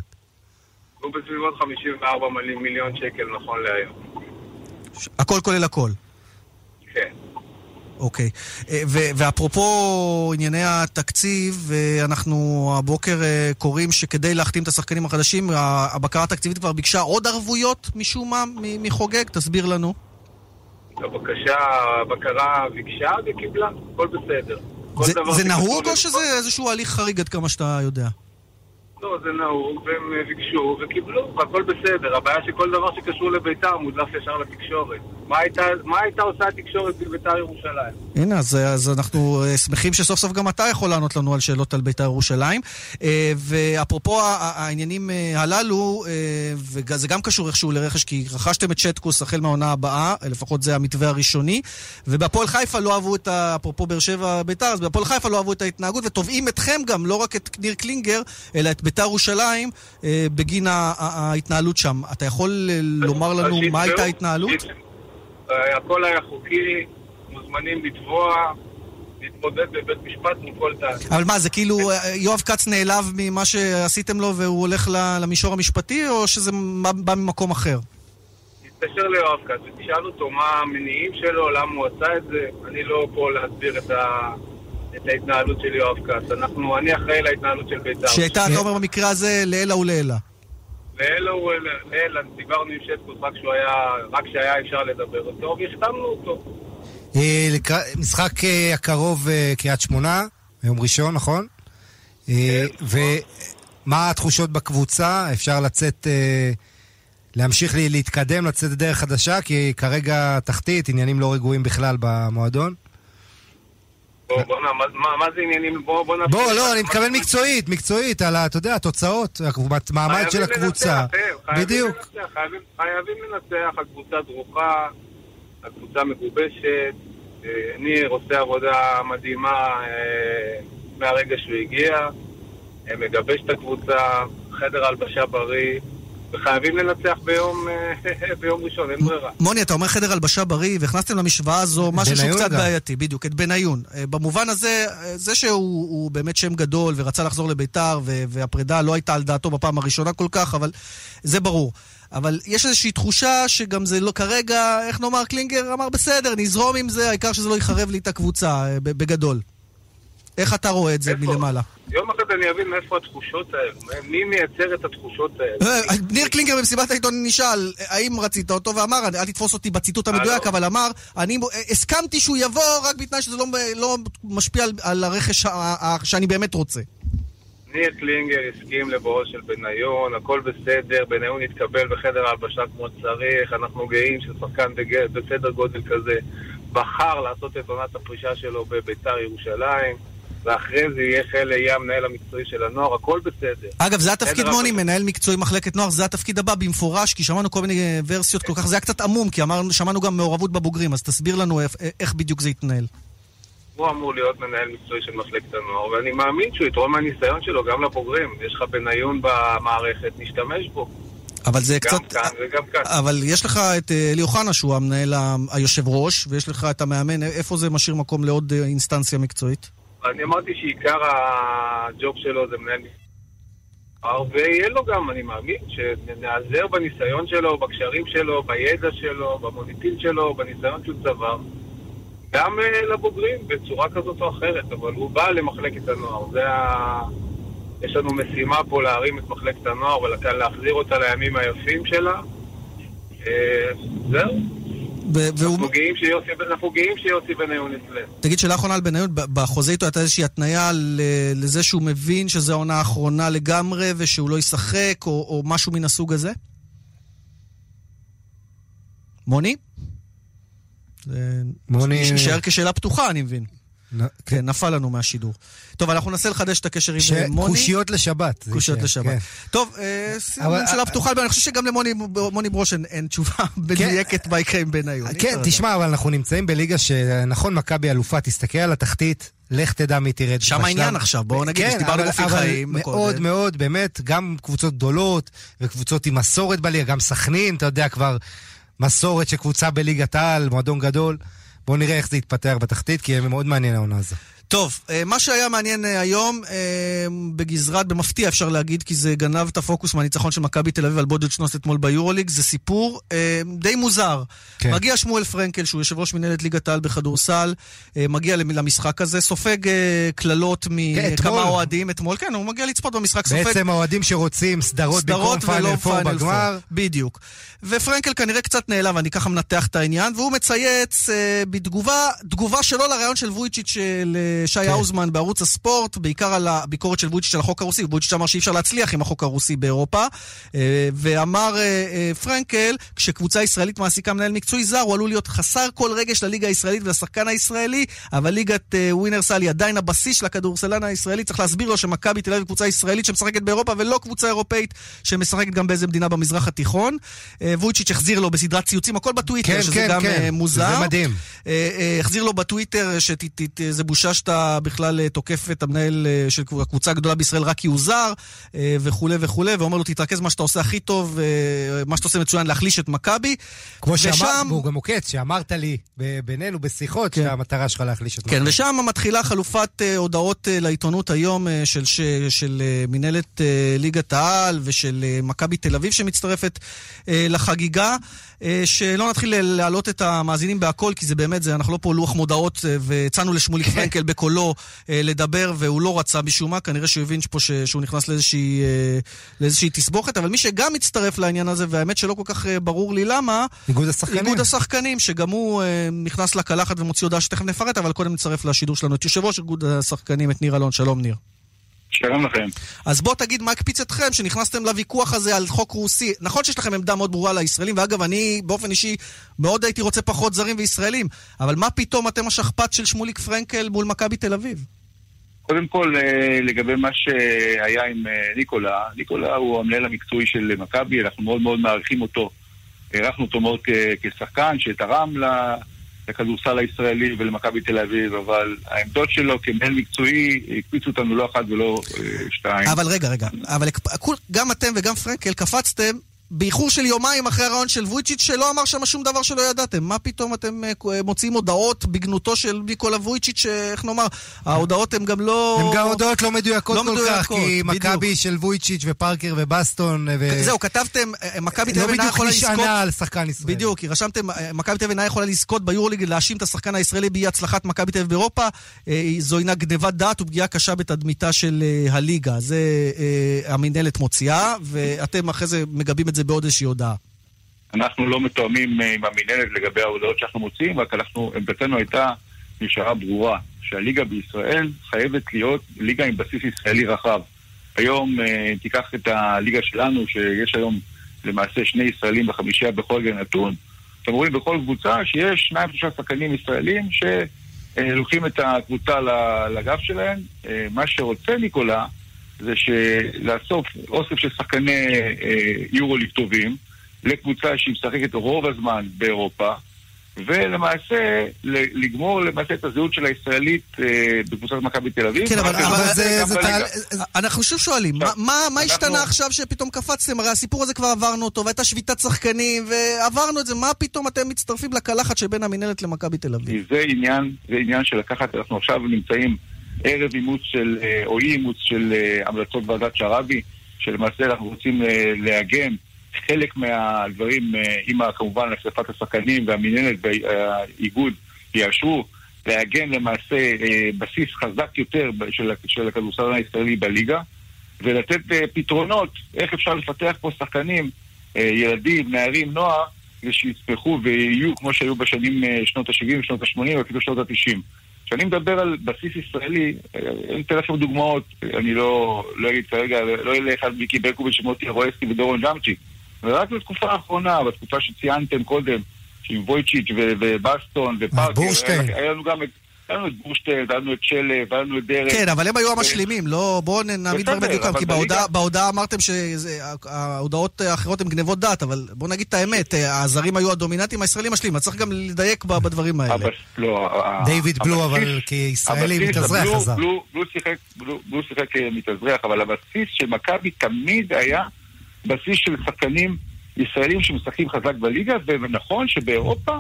הוא בסביבות 54 מיליון שקל נכון להיום. הכל כולל הכל. כן. אוקיי. אה, ואפרופו ענייני התקציב, אה, אנחנו הבוקר אה, קוראים שכדי להחתים את השחקנים החדשים, הבקרה התקציבית כבר ביקשה עוד ערבויות משום מה מחוגג? תסביר לנו. הבקשה, הבקרה ביקשה וקיבלה, הכל בסדר. זה, זה נהוג או שזה איזשהו הליך חריג עד כמה שאתה יודע? לא, זה נהוג, והם אה, ביקשו וקיבלו, והכל בסדר. הבעיה שכל דבר שקשור לביתר מודלף ישר לתקשורת. מה הייתה, מה הייתה עושה התקשורת בביתר ירושלים? הנה, אז, אז אנחנו אה, שמחים שסוף סוף גם אתה יכול לענות לנו על שאלות על בית"ר ירושלים. אה, ואפרופו העניינים אה, הללו, וזה גם קשור איכשהו לרכש, כי רכשתם את שטקוס החל מהעונה הבאה, אה, לפחות זה המתווה הראשוני, ובהפועל חיפה לא אהבו את ה... אפרופו באר שבע בית"ר, אז בהפועל חיפה לא אהבו את ההתנהגות, ותובעים אתכם גם, לא רק את ניר קלינגר, אלא את בית"ר ירושלים, בגין ההתנהלות שם. אתה יכול לומר לנו מה הייתה ההתנהלות? אה, הכל היה חוקי, מוזמנים לתבוע, להתמודד בבית משפט מול כל טענה. אבל מה, זה כאילו אה, יואב כץ נעלב ממה שעשיתם לו והוא הולך ל- למישור המשפטי, או שזה בא- בא ממקום אחר? תתקשר ליואב כץ ותשאל אותו מה המניעים שלו, למה הוא עשה את זה. אני לא פה להסביר את, ה... את ההתנהלות של יואב כץ. אנחנו, אני אחראי להתנהלות של בית"ר. שהייתה, אתה אומר במקרה הזה, לעילא ולעילא. לאלה, דיברנו עם שטקוס רק כשהיה אפשר לדבר אותו, והחתמנו אותו. אה, משחק אה, הקרוב אה, קריית שמונה, יום ראשון, נכון? אה, ומה התחושות בקבוצה? אפשר לצאת, להמשיך להתקדם, לצאת לדרך חדשה? כי כרגע תחתית, עניינים לא רגועים בכלל במועדון. בוא, בוא, מה, זה עניינים? בוא, בוא לא, אני מתכוון מקצועית, מקצועית, על. אתה יודע, התוצאות, המעמד של הקבוצה. חייבים בדיוק. חייבים, לנצח, הקבוצה דרוכה, הקבוצה מגובשת, אה, ניר עושה עבודה מדהימה אה, מהרגע שהוא הגיע, אה, מגבש את הקבוצה, חדר הלבשה בריא, וחייבים לנצח ביום, אה, *laughs* ביום ראשון, אין ברירה. מוני, אתה אומר חדר הלבשה בריא, והכנסתם למשוואה הזו משהו שהוא קצת גם. בעייתי, בדיוק, את בניון. אה, במובן הזה, אה, זה שהוא הוא באמת שם גדול ורצה לחזור לביתר, ו- והפרידה לא הייתה על דעתו בפעם הראשונה כל כך, אבל זה ברור. אבל יש איזושהי תחושה שגם זה לא כרגע, איך נאמר, קלינגר אמר, בסדר, נזרום עם זה, העיקר שזה לא יחרב לי את הקבוצה, ב- בגדול. איך אתה רואה את זה איפה? מלמעלה? יום אחד אני אבין מאיפה התחושות האלה, מי מייצר את התחושות האלה. אה, ניר קלינגר במסיבת העיתון נשאל האם רצית אותו ואמר, אל תתפוס אותי בציטוט המדויק, אבל אמר, אני הסכמתי שהוא יבוא רק בתנאי שזה לא, לא משפיע על, על הרכש שאני באמת רוצה. ניר קלינגר הסכים לבואו של בניון, הכל בסדר, בניון התקבל בחדר ההלבשה כמו שצריך, אנחנו גאים ששחקן בסדר גודל כזה בחר לעשות את עונת הפרישה שלו בביתר ירושלים, ואחרי זה יהיה חלק, יהיה המנהל המקצועי של הנוער, הכל בסדר. אגב, זה התפקיד מוני, אבל- מנהל מקצועי מחלקת נוער, זה התפקיד הבא במפורש, כי שמענו כל מיני אה, ורסיות כל כך, זה היה קצת עמום, כי אמרנו, שמענו גם מעורבות בבוגרים, אז תסביר לנו איך- איך בדיוק זה יתנהל. הוא אמור להיות מנהל מקצועי של מחלקת הנוער, ואני מאמין שהוא יתרום מהניסיון שלו גם לבוגרים. יש לך בניון במערכת, נשתמש בו. אבל זה גם קצת... כאן וגם כאן. אבל יש לך את אה, אלי אוחנה, שהוא המנהל היושב ראש, ויש לך את המאמן, איפה זה משאיר מקום לעוד אה, אינסטנציה מקצועית? אני אמרתי שעיקר הג'וב שלו זה מנהל מסחר, ויהיה לו גם, אני מאמין, שנעזר בניסיון שלו, בקשרים שלו, בידע שלו, במוניטין שלו, בניסיון שהוא צבר. גם אה, לבוגרים בצורה כזאת או אחרת, אבל הוא בא למחלקת הנוער. זה ה... יש לנו משימה פה להרים את מחלקת הנוער ולהחזיר אותה לימים היפים שלה. אה, זהו. אנחנו גאים שיוסי, בניון אצלנו. תגיד, שאלה אחרונה על בניון, בחוזה איתו הייתה איזושהי התניה לזה שהוא מבין שזו העונה האחרונה לגמרי ושהוא לא ישחק, או, או משהו מן הסוג הזה? מוני? מוני- יישאר כשאלה פתוחה, אני מבין. כן, נפל לנו מהשידור. טוב, אנחנו ננסה לחדש את הקשר עם ש- אה, מוני. קושיות לשבת. קושיות יישאר, לשבת. כן. טוב, אה, סיום שאלה פתוחה, אבל אני חושב שגם למוני מוני ברוש אין- תשובה *laughs* מדויקת מה יקרה עם בניון. אי כן, אפשר תשמע, אבל אנחנו נמצאים בליגה שנכון, מכבי אלופה, תסתכל על התחתית, לך תדע מי תרד. שם העניין עכשיו, בואו נגיד, כן, שדיברנו אבל- באופן אבל חיים, מאוד זה. מאוד, באמת, גם קבוצות גדולות וקבוצות עם מסורת בליגה, גם סכנין, אתה יודע, כבר מסורת של קבוצה בליגת העל, מועדון גדול. בואו נראה איך זה יתפתח בתחתית, כי מאוד מעניין העונה הזו. טוב, אה, מה שהיה מעניין אה, היום, אה, בגזרת, במפתיע אפשר להגיד, כי זה גנב את הפוקוס מהניצחון של מכבי תל אביב על בודדשנוס אתמול ביורוליג, זה סיפור די מוזר. כן. מגיע שמואל פרנקל, שהוא יושב ראש מנהלת ליגת העל בכדורסל, מגיע למ- למשחק הזה, סופג קללות כן, מכמה אתמול. אוהדים אתמול, כן, הוא מגיע לצפות במשחק, סופג בעצם האוהדים שרוצים סדרות במקום פיינל פור בגמר. בדיוק. ופרנקל כנראה קצת נעלם, ואני ככה מנתח את העניין, והוא מצייץ אה, בתגובה, תגובה שלו לרעיון של וויצ'יץ' של אה, שי כן. האוזמן בערוץ הספורט, בעיקר על הביקורת של וויצ'יץ' על החוק הרוסי, וויצ'יץ' אמר שאי אפשר להצליח עם החוק הרוסי באירופה, אה, ואמר אה, אה, פרנקל, כשקבוצה ישראלית מעסיקה מנהל מקצועי זר, הוא עלול להיות חסר כל רגש לליגה הישראלית ולשחקן הישראלי, אבל ליגת ווינר סל היא עדיין הבסיס של הכדורסל הישראלי, צריך להסביר לו שמכבי תל אביב קבוצה ישראלית שמשחקת באירופה ולא קבוצה אירופאית שמשחקת גם באיזה מדינה במזרח התיכון. וויצ'יץ' החזיר לו בסדרת ציוצים, הכל בטוויטר, כן, שזה כן, גם כן. מוזר. זה מדהים. החזיר לו בטוויטר שזה בושה שאתה בכלל אה, תוקף את המנהל אה, של הקבוצה הגדולה בישראל רק כי הוא זר, אה, וכולי וכולי, ואומר לו תתרכז במה שאתה עושה הכי טוב, מה שאתה עושה מצוין, להחליש את מכבי. כמו שאמרת, ושם- והוא גם עוקץ, שאמרת לי בינינו בשיחות, שהמטרה שלך להחליש את כן, מכבי. ושם מתחילה חלופת הודעות לעיתונות היום של, של אה, מנהלת ליגת העל ושל מכבי תל אביב שמצטרפת לחגיגה. שלא נתחיל להעלות את המאזינים בהכל, כי זה באמת, זה, אנחנו לא פה לוח מודעות, והצענו לשמוליק פרנקל בקולו אה, לדבר, והוא לא רצה משום מה, כנראה שהוא הבין פה שהוא נכנס לאיזושהי, אה, לאיזושהי תסבוכת, אבל מי שגם מצטרף לעניין הזה, והאמת שלא כל כך אה, ברור לי למה, איגוד השחקנים. איגוד השחקנים, שגם הוא נכנס לקלחת ומוציא הודעה שתכף נפרט, אבל קודם נצרף לשידור שלנו את יושב ראש איגוד השחקנים, את ניר אלון. שלום ניר. שלום לכם. אז בוא תגיד מה הקפיץ אתכם, שנכנסתם לוויכוח הזה על חוק רוסי. נכון שיש לכם עמדה מאוד ברורה לישראלים, ואגב, אני באופן אישי מאוד הייתי רוצה פחות זרים וישראלים, אבל מה פתאום אתם השכפ"ץ של שמוליק פרנקל מול מכבי תל אביב? קודם כל, אה, לגבי מה שהיה עם אה, ניקולה, ניקולה הוא המנהל המקצועי של מכבי, אנחנו מאוד מאוד מעריכים אותו. הערכנו אותו מאוד כשחקן שתרם ל- לכדורסל הישראלי ולמכבי תל אביב, אבל העמדות שלו כמנהל מקצועי הקפיצו אותנו לא אחת ולא אה, שתיים. אבל רגע, רגע, אבל גם אתם וגם פרנקל קפצתם באיחור של יומיים אחרי הרעיון של וויצ'יץ' שלא אמר שם שום דבר שלא ידעתם. מה פתאום אתם אה, אה, מוציאים הודעות בגנותו של ניקולה וויצ'יץ', אה, איך נאמר, ההודעות הן גם לא... הן גם הודעות לא מדויקות לא כל כך, מדויקות, כי בדיוק. מכבי של וויצ'יץ' ופארקר ובסטון, ו... זהו, כתבתם, אה, מכבי תל לא אביב אינה בדיוק יכולה לזכות... נשענה על שחקן ישראלי. בדיוק, כי רשמתם, אה, מכבי תל אביב אינה יכולה לזכות ביורוליג להאשים את השחקן הישראלי באי הצלחת מכבי תל אביב באירופה. אה, זו אינה גנבת דעת ופגיעה קשה בתדמיתה של אה, הליגה. זה אה, המינהלת מוציאה, ואתם אחרי זה מגבים את זה בעוד איזושהי הודעה. אנחנו לא מתואמים אה, עם המינהלת לגבי ההודעות שאנחנו מוציאים, רק אנחנו, עמדתנו הייתה, נשארה ברורה, שהליגה בישראל חייבת להיות ליגה עם בסיס ישראלי רחב. היום, אה, תיקח את הליגה שלנו, שיש היום למעשה שני ישראלים בחמישייה בכל רגע נתון, אתם רואים בכל קבוצה שיש שניים שלושה שחקנים ישראלים שלוקחים את הקבוצה לגב שלהם. אה, מה שרוצה ניקולה זה לאסוף אוסף של שחקני אה, יורוליג טובים לקבוצה שהיא משחקת רוב הזמן באירופה. ולמעשה, לגמור למעשה את הזהות של הישראלית אה, בקבוצת מכבי תל אביב. כן, אבל, אבל זה, זה. תהל... אנחנו שוב שואלים, מה, מה, מה השתנה עכשיו שפתאום קפצתם? הרי הסיפור הזה כבר עברנו אותו, והייתה שביתת שחקנים, ועברנו את זה, מה פתאום אתם מצטרפים לקלחת שבין המינהלת למכבי תל אביב? זה עניין, זה עניין של לקחת, אנחנו עכשיו נמצאים ערב אימוץ של, אה, או אי אימוץ של אה, המלצות ועדת שרעבי, שלמעשה אנחנו רוצים אה, לעגן חלק מהדברים, עם כמובן החלפת השחקנים והמינהלת והאיגוד יאשרו, לעגן למעשה בסיס חזק יותר של, של הכדורסל הישראלי בליגה, ולתת פתרונות איך אפשר לפתח פה שחקנים, ילדים, נערים, נוער, ושיצמחו ויהיו כמו שהיו בשנים שנות ה-70, שנות ה-80 ואפילו שנות ה-90. כשאני מדבר על בסיס ישראלי, אני אתן לכם דוגמאות, אני לא, לא אגיד כרגע, לא אלך על מיקי ברקוביץ', מוטי רואסקי ודורון ג'אמצ'י. ורק בתקופה האחרונה, בתקופה שציינתם קודם, עם וויצ'יץ' ובסטון ופארקר, היה לנו גם את... היה לנו את בורשטיין, היה לנו את שלב, היה לנו את דרך. כן, אבל הם היו המשלימים, לא... בואו נעמיד דברים בדיוקם, כי בהודעה אמרתם שההודעות האחרות הן גנבות דעת, אבל בואו נגיד את האמת, הזרים היו הדומיננטים, הישראלים משלימים, אז צריך גם לדייק בדברים האלה. לא, דיוויד בלו, אבל כישראלי מתאזרח חזר. בלו שיחק מתאזרח, אבל הבסיס של מכבי תמיד היה בסיס של שחקנים ישראלים שמשחקים חזק בליגה, ונכון שבאירופה,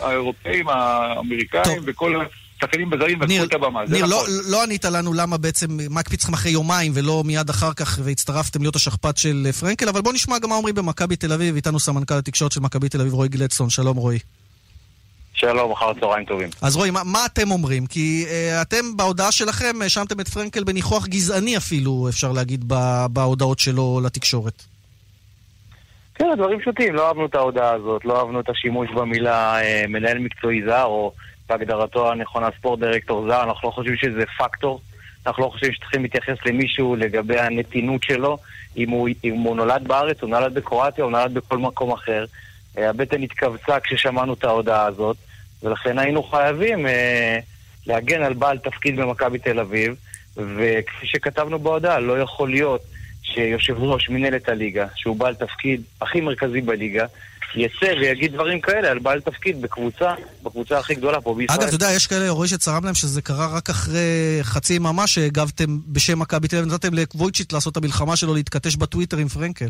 האירופאים, האמריקאים וכל השחקנים בזרים לקחו את הבמה. ניר, נכון. לא, לא ענית לנו למה בעצם, אתכם אחרי יומיים ולא מיד אחר כך והצטרפתם להיות השכפ"ץ של פרנקל, אבל בוא נשמע גם מה אומרים במכבי תל אביב, איתנו סמנכ"ל התקשורת של מכבי תל אביב, רועי גלדסון. שלום רועי. שלום, אחר צהריים טובים. אז רועי, מה, מה אתם אומרים? כי uh, אתם בהודעה שלכם האשמתם את פרנקל בניחוח גזעני אפילו, אפשר להגיד, בהודעות שלו לתקשורת. כן, הדברים פשוטים, לא אהבנו את ההודעה הזאת, לא אהבנו את השימוש במילה אה, מנהל מקצועי זר, או בהגדרתו הנכונה ספורט דירקטור זר, אנחנו לא חושבים שזה פקטור, אנחנו לא חושבים שצריכים להתייחס למישהו לגבי הנתינות שלו, אם הוא, אם הוא נולד בארץ, הוא נולד בקרואטיה, הוא נולד בכל מקום אחר. אה, הבטן התכווצה כששמענו את ההודעה הזאת, ולכן היינו חייבים אה, להגן על בעל תפקיד במכבי תל אביב, וכפי שכתבנו בהודעה, לא יכול להיות שיושב ראש מנהלת הליגה, שהוא בעל תפקיד הכי מרכזי בליגה, יצא ויגיד דברים כאלה על בעל תפקיד בקבוצה, בקבוצה הכי גדולה פה בישראל. אגב, אתה יודע, יש כאלה, רואה שצרם להם שזה קרה רק אחרי חצי יממה שהגבתם בשם מכבי תל אביב, נתתם לקבויצ'יט לעשות את המלחמה שלו, להתכתש בטוויטר עם פרנקל.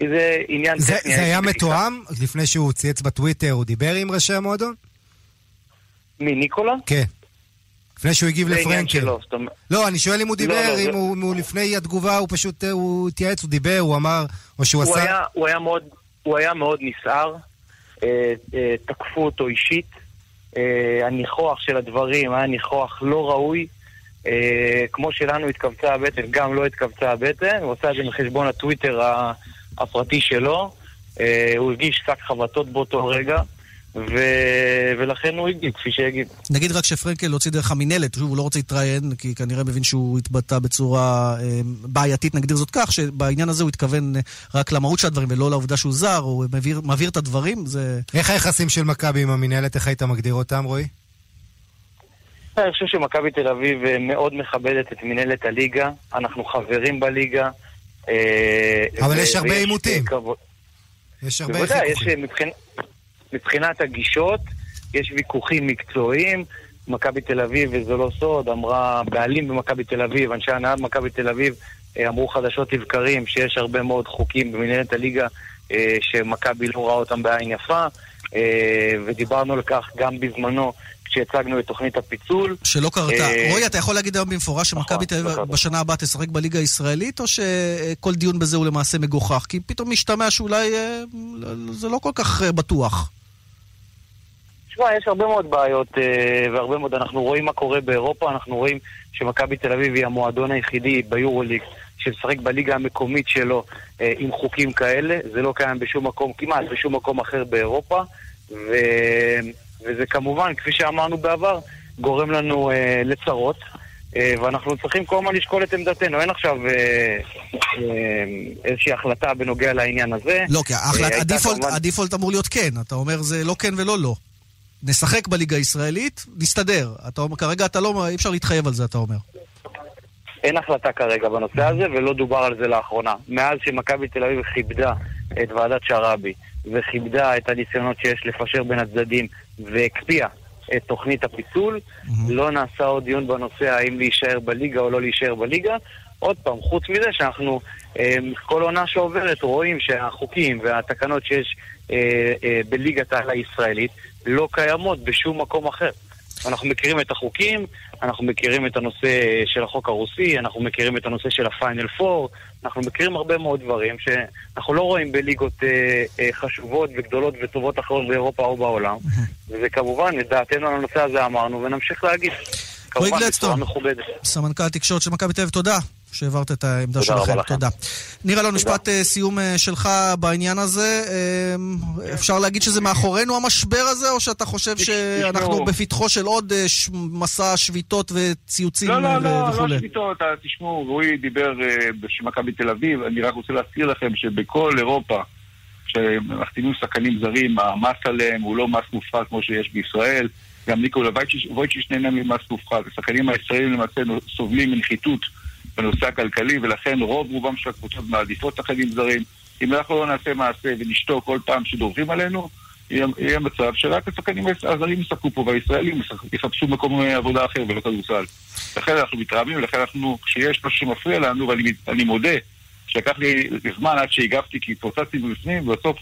זה עניין זה, זה היה מתואם? לפני שהוא צייץ בטוויטר, הוא דיבר עם ראשי המועדון? מי, ניקולה? כן. לפני שהוא הגיב לפרנקל. שלו, זאת לא, אני שואל אם הוא דיבר, לא, אם זה- הוא, אם הוא לפני התגובה, הוא פשוט, אה, הוא התייעץ, הוא דיבר, הוא אמר, או שהוא הוא עשה... היה, הוא היה מאוד, הוא היה מאוד נסער, אה, אה, תקפו אותו אישית, אה, הניחוח של הדברים היה ניחוח לא ראוי, כמו שלנו התכווצה הבטן, גם לא התכווצה הבטן, הוא עשה את זה מחשבון הטוויטר הפרטי שלו, הוא הרגיש שק חבטות באותו רגע, ו... ולכן הוא הגיב, כפי שהגיב. נגיד רק שפרנקל הוציא דרך המינהלת, שוב, הוא לא רוצה להתראיין, כי כנראה מבין שהוא התבטא בצורה אה, בעייתית, נגדיר זאת כך, שבעניין הזה הוא התכוון אה, רק למהות של הדברים ולא לעובדה שהוא זר, הוא מבהיר, מבהיר את הדברים, זה... איך היחסים של מכבי עם המינהלת, איך היית מגדיר אותם, רועי? אני חושב שמכבי תל אביב אה, מאוד מכבדת את מנהלת הליגה, אנחנו חברים בליגה. אה, אבל ו- יש הרבה עימותים. אה, יש הרבה בוודאי, יש חיכוכים. מבחינ... מבחינת הגישות, יש ויכוחים מקצועיים. מכבי תל אביב, וזה לא סוד, אמרה, בעלים במכבי תל אביב, אנשי הנהלת מכבי תל אביב, אה, אמרו חדשות לבקרים שיש הרבה מאוד חוקים במנהלת הליגה אה, שמכבי לא ראה אותם בעין יפה, אה, ודיברנו על כך גם בזמנו כשהצגנו את תוכנית הפיצול. שלא קרתה. רועי, אתה יכול להגיד היום במפורש שמכבי תל אביב בשנה הבאה תשחק בליגה הישראלית, או שכל דיון בזה הוא למעשה מגוחך? כי פתאום משתמע שאולי זה לא כל כך בטוח. תשמע, יש הרבה מאוד בעיות אה, והרבה מאוד, אנחנו רואים מה קורה באירופה, אנחנו רואים שמכבי תל אביב היא המועדון היחידי ביורוליג שמשחק בליגה המקומית שלו אה, עם חוקים כאלה, זה לא קיים בשום מקום, כמעט בשום מקום אחר באירופה, ו... וזה כמובן, כפי שאמרנו בעבר, גורם לנו אה, לצרות, אה, ואנחנו צריכים כל הזמן לשקול את עמדתנו. אין עכשיו אה, אה, איזושהי החלטה בנוגע לעניין הזה. לא, כי אה, הדיפולט אמור להיות כן. אתה אומר זה לא כן ולא לא. נשחק בליגה הישראלית, נסתדר. אתה אומר, כרגע אתה לא, אי אפשר להתחייב על זה, אתה אומר. אין החלטה כרגע בנושא הזה, ולא דובר על זה לאחרונה. מאז שמכבי תל אביב כיבדה את ועדת שרעבי, וכיבדה את הניסיונות שיש לפשר בין הצדדים, והקפיאה את תוכנית הפיצול, לא נעשה עוד דיון בנושא האם להישאר בליגה או לא להישאר בליגה. עוד פעם, חוץ מזה שאנחנו, אה, כל עונה שעוברת, רואים שהחוקים והתקנות שיש אה, אה, בליגת העל הישראלית לא קיימות בשום מקום אחר. אנחנו מכירים את החוקים, אנחנו מכירים את הנושא של החוק הרוסי, אנחנו מכירים את הנושא של הפיינל פור, אנחנו מכירים הרבה מאוד דברים שאנחנו לא רואים בליגות אה, אה, חשובות וגדולות וטובות אחרות באירופה או בעולם. *laughs* וזה כמובן, את דעתנו על הנושא הזה אמרנו, ונמשיך להגיד. כמובן בצורה. מכובדת. סמנכ"ל תקשורת של מכבי תל אביב, תודה שהעברת את העמדה תודה רבה שלכם. לכם. תודה. ניר אלון, משפט אה, סיום אה, שלך בעניין הזה. אה, אפשר להגיד שזה מאחורינו המשבר הזה, או שאתה חושב שאנחנו. בפתחו של עוד אה, מסע שביתות וציוצים לא, אה, לא, לא, וכולי? לא שביתות, תשמעו, רועי דיבר בשם מכבי תל אביב, אני רק רוצה להזכיר לכם שבכל אירופה, כשמחתימים שחקנים זרים, המס עליהם הוא לא מס מופחת כמו שיש בישראל. גם ניקולה וייצ'יש- וויצ'יש נהנה ממס מופחת. השחקנים הישראלים למעשה סובלים מנחיתות בנושא הכלכלי, ולכן רוב רובם של הקבוצות מעדיפות שחקנים זרים. אם אנחנו לא נעשה מעשה ונשתוק כל פעם שדורכים עלינו, יהיה, מצב שרק השחקנים הזרים ישחקו פה, והישראלים יחפשו מקום אה, עבודה אחר ולא כדורסל. לכן אנחנו מתרעמים, ולכן אנחנו, כשיש משהו שמפריע לנו, ואני אני מודה שלקח לי זמן עד שהגבתי כי התפוצצתי מבפנים, ובסוף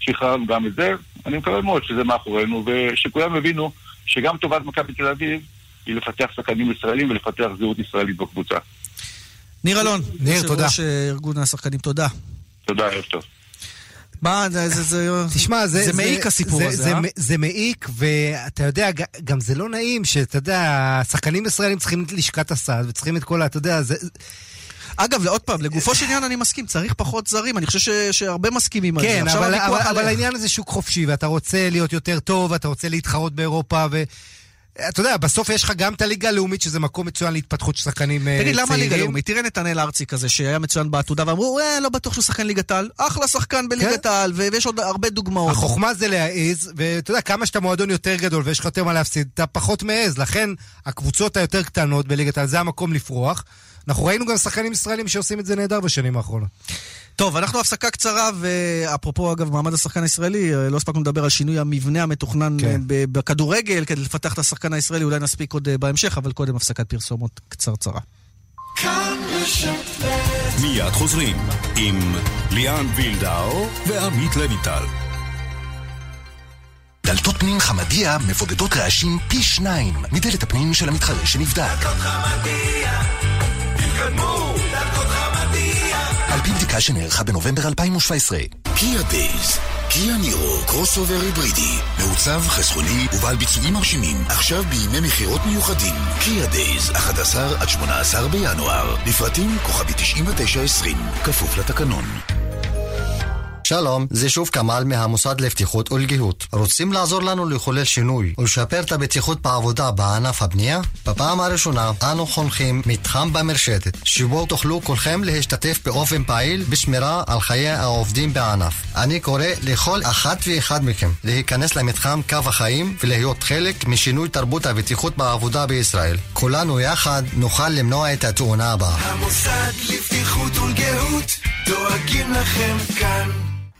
שחררנו גם את זה. אני מקווה מאוד שזה מאחורינו, ושכולם יבינו שגם טובת מכבי תל אביב היא לפתח שחקנים ישראלים ולפתח זהות ישראלית בקבוצה. ניר אלון, ניר, תודה. יושב ראש אה, ארגון השחקנים, תודה. תודה, ערב טוב. מה, זה, זה, זה, תשמע, זה... זה מעיק הסיפור זה, הזה, זה, אה? זה מעיק, ואתה יודע, גם זה לא נעים שאתה יודע, השחקנים ישראלים צריכים את לשכת הסעד, וצריכים את כל ה... אתה יודע, זה... אגב, עוד פעם, לגופו של עניין אני מסכים, צריך פחות זרים, אני חושב ש, שהרבה מסכימים על זה. כן, אבל, אבל, אבל. העניין הזה שוק חופשי, ואתה רוצה להיות יותר טוב, ואתה רוצה להתחרות באירופה, ו... אתה יודע, בסוף יש לך גם את הליגה הלאומית, שזה מקום מצוין להתפתחות של שחקנים אה, תגיד, צעירים. למה ליגה לאומית? תראה נתנאל ארצי כזה, שהיה מצוין בעתודה, ואמרו, אה, לא בטוח שהוא שחקן ליגת העל. אחלה שחקן בליגת העל, ו- ויש עוד הרבה דוגמאות. החוכמה זה להעז, ואתה יודע, כמה שאתה מועדון יותר גדול ויש לך יותר מה להפסיד, אתה פחות מעז. לכן, הקבוצות היותר קטנות בליגת העל, זה המקום לפרוח. אנחנו ראינו גם שחקנים ישראלים שעושים את זה נהדר בשנים האחרונות. טוב, אנחנו הפסקה קצרה, ואפרופו, אגב, מעמד השחקן הישראלי, אה, לא הספקנו לדבר על שינוי המבנה המתוכנן כן. אה, בכדורגל, כדי לפתח את השחקן הישראלי, אולי נספיק עוד אה, בהמשך, אבל קודם הפסקת פרסומות קצרצרה. מיד חוזרים עם ליאן וילדאו ועמית לויטל. דלתות פנים חמדיה מבודדות רעשים פי שניים מדלת הפנים של המתחרה שנבדק. על פי בדיקה שנערכה בנובמבר 2017. קיה Days, קיה נירו, קרוס אובר היברידי, מעוצב, חסכוני ובעל ביצועים מרשימים, עכשיו בימי מכירות מיוחדים. קיה Days, 11 עד 18 בינואר, לפרטים כוכבית 9920, כפוף לתקנון. שלום, זה שוב כמאל מהמוסד לבטיחות ולגיהות. רוצים לעזור לנו לחולל שינוי ולשפר את הבטיחות בעבודה בענף הבנייה? בפעם הראשונה אנו חונכים מתחם במרשתת, שבו תוכלו כולכם להשתתף באופן פעיל בשמירה על חיי העובדים בענף. אני קורא לכל אחת ואחד מכם להיכנס למתחם קו החיים ולהיות חלק משינוי תרבות הבטיחות בעבודה בישראל. כולנו יחד נוכל למנוע את התאונה הבאה. המוסד לבטיחות ולגהות, דואגים לכם כאן.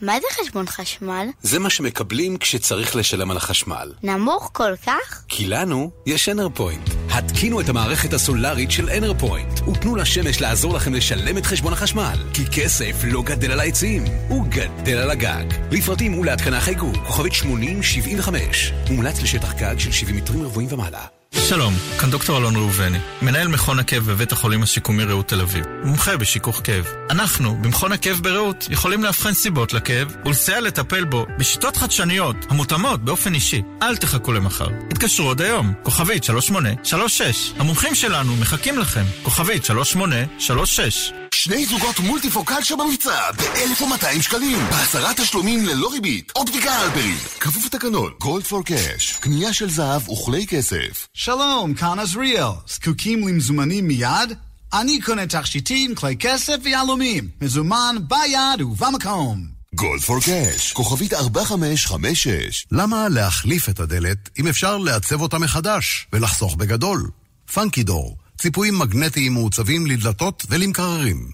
מה זה חשבון חשמל? זה מה שמקבלים כשצריך לשלם על החשמל. נמוך כל כך? כי לנו יש אנרפוינט. התקינו את המערכת הסולארית של אנרפוינט, ותנו לשמש לעזור לכם לשלם את חשבון החשמל. כי כסף לא גדל על העצים, הוא גדל על הגג. לפרטים ולהתקנה חייגו, כוכבית 8075. מומלץ לשטח גג של 70 מטרים רבועים ומעלה. שלום, כאן דוקטור אלון ראובני, מנהל מכון הכאב בבית החולים השיקומי רעות תל אביב, מומחה בשיכוך כאב. אנחנו, במכון הכאב ברעות, יכולים לאבחן סיבות לכאב ולסייע לטפל בו בשיטות חדשניות המותאמות באופן אישי. אל תחכו למחר. התקשרו עוד היום, כוכבית 3836. המומחים שלנו מחכים לכם, כוכבית 3836. שני זוגות מולטיפוקל שבמבצע ב-1,200 שקלים. בעשרה תשלומים ללא ריבית. אופטיקה הלפרין. כפוף לתקנון. גולד פור קאש. קנייה של זהב וכלי כסף. שלום, כאן עזריאל. זקוקים למזומנים מיד? אני קונה תכשיטים, כלי כסף ויהלומים. מזומן ביד ובמקום. גולד פור קאש. כוכבית 4556. למה להחליף את הדלת אם אפשר לעצב אותה מחדש ולחסוך בגדול? פאנקי דור, ציפויים מגנטיים מעוצבים לדלתות ולמקררים.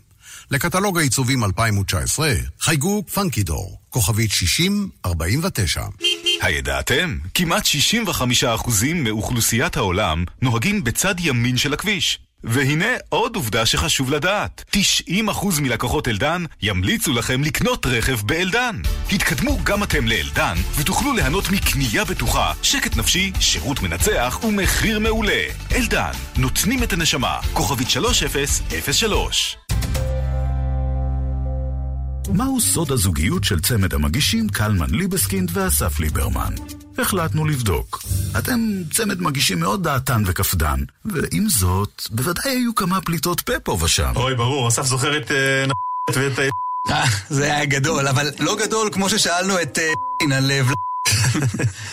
לקטלוג העיצובים 2019, חייגו פאנקי דור, כוכבית 6049. הידעתם? כמעט 65% מאוכלוסיית העולם נוהגים בצד ימין של הכביש. והנה עוד עובדה שחשוב לדעת. 90% מלקוחות אלדן ימליצו לכם לקנות רכב באלדן. התקדמו גם אתם לאלדן ותוכלו ליהנות מקנייה בטוחה, שקט נפשי, שירות מנצח ומחיר מעולה. אלדן, נותנים את הנשמה. כוכבית 3003 מהו סוד הזוגיות של צמד המגישים קלמן ליבסקינד ואסף ליברמן? החלטנו לבדוק. אתם צמד מגישים מאוד דעתן וקפדן, ועם זאת, בוודאי היו כמה פליטות פה פה ושם. אוי, ברור, אסף זוכר את אה, נ... ואת... אה, זה היה גדול, אבל לא גדול כמו ששאלנו את אה, על לב.